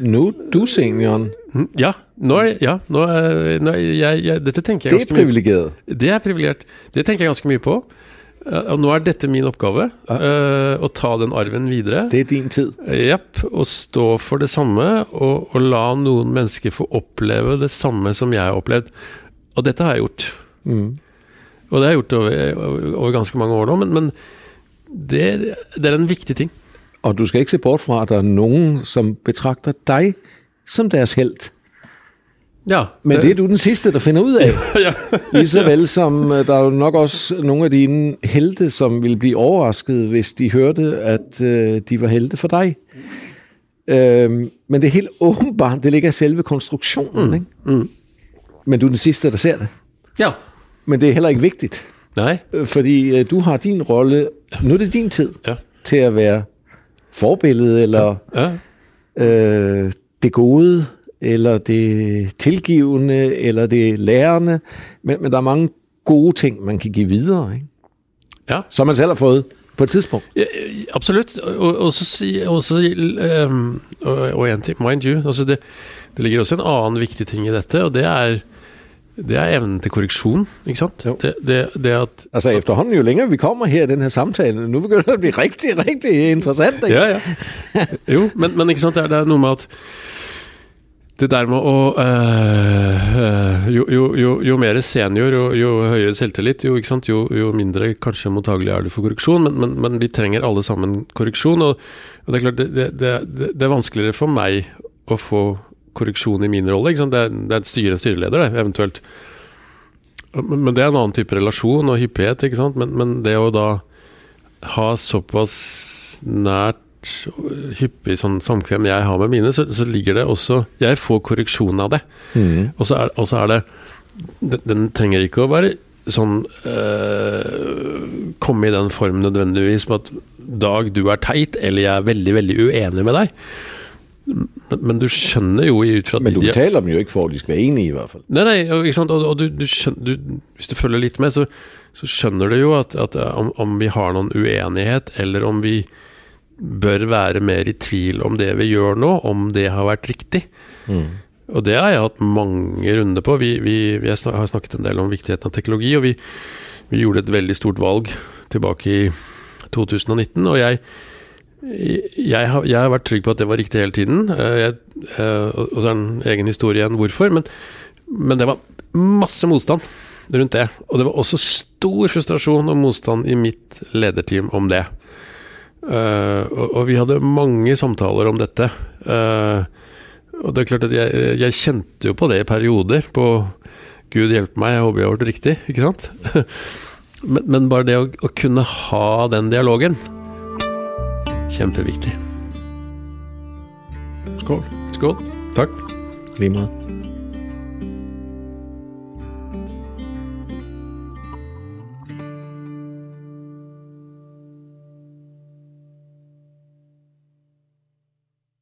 Nå du senioren? Mm, ja. Nå er, ja nå er, nå jeg, jeg, dette tenker jeg ganske mye Det er privilegert. Det er privilegert. Det tenker jeg ganske mye på. Og nå er dette min oppgave. Ja. Uh, å ta den arven videre. Det er din tid. Jepp. Å stå for det samme, og, og, la noen mennesker få oppleve det samme som jeg har opplevd. Og dette har jeg gjort. Mm. Og det har jeg gjort over, over ganske mange år nå. men, men det, det er en viktig ting. Og du skal ikke se bort fra at der er noen som betragter deg som deres helt. Ja, Men det, det er du den sidste, der finder ud af. ja. Lige så vel som øh, der er jo nok også nogle af dine helte, som ville blive overrasket, hvis de hørte, at øh, de var helte for dig. Øhm, men det er helt åbenbart, det ligger i selve konstruktionen. Mm. Ikke? Mm. Men du er den sidste, der ser det. Ja. Men det er heller ikke vigtigt. Nej. Øh, fordi øh, du har din rolle, nu er det din tid, ja. til at være forbillede, eller ja. Øh, det gode, eller det tilgivende, eller det lærende. Men, men der er mange gode ting, man kan give videre, ikke? Ja. som man selv har fået på et tidspunkt. Ja, absolutt. Og, og så, også, um, og, og en ting, mind you, altså det, det ligger også en annen viktig ting i dette, og det er det er evnen til korreksjon, ikke sant? Det, det, det at, altså efterhånden, jo lenger vi kommer her i denne samtalen, nå begynner det å bli riktig, riktig interessant. Ikke? Ja, ja. Jo, men, men ikke sant, det er, det er, noe med at det der med å øh, jo, jo, jo, jo, mer senior, jo, jo høyere selvtillit, jo, sant, jo, mindre kanskje mottagelig er du for korreksjon. Men, men, men, vi trenger alle sammen korreksjon. Og, og det er klart, det, det, det, er vanskeligere for meg å få korreksjon i min rolle. Det, det er et styre, en styreleder, det, eventuelt. Men, men det er en annen type relasjon og hyppighet, ikke sant. Men, men det å da ha såpass nært hyppig sånn samkvem jeg har med mine, så, så, ligger det også Jeg får korreksjon av det. Mm. Og så er, og så er det den, den trenger ikke å være sånn øh, Komme i den form nødvendigvis med at Dag, du er teit, eller jeg er veldig, veldig uenig med deg. Men, du skjønner jo ut fra Men du de- betaler ikke for at de skal være enige, i hvert fall. Nei, nei, ikke sant? og, og du, du skjønner, du, hvis du følger litt med, så, så skjønner du jo at, at eh, om, om vi har noen uenighet, eller om vi bør være mer i tvil om det vi gjør nå, om det har vært riktig. Og det har jeg hatt mange runder på. Vi, vi, vi har har snakket en del om viktigheten av teknologi, og vi, vi gjorde et veldig stort valg tilbake i 2019, og jeg jeg har, jeg har vært trygg på at det var riktig hele tiden. Eh, Jeg, eh, og så er det en egen historie igjen hvorfor. Men, men det var masse motstand rundt det. Og det var også stor frustrasjon og motstand i mitt lederteam om det. Eh, og, og vi hadde mange samtaler om dette. Og det er klart at jeg, jeg kjente jo på det i perioder. På Gud hjelpe meg, jeg håper jeg har gjort riktig. Ikke sant? men, men bare det å, å kunne ha den dialogen Kjempeviktig. Skål. Skål. Takk. Lige meget.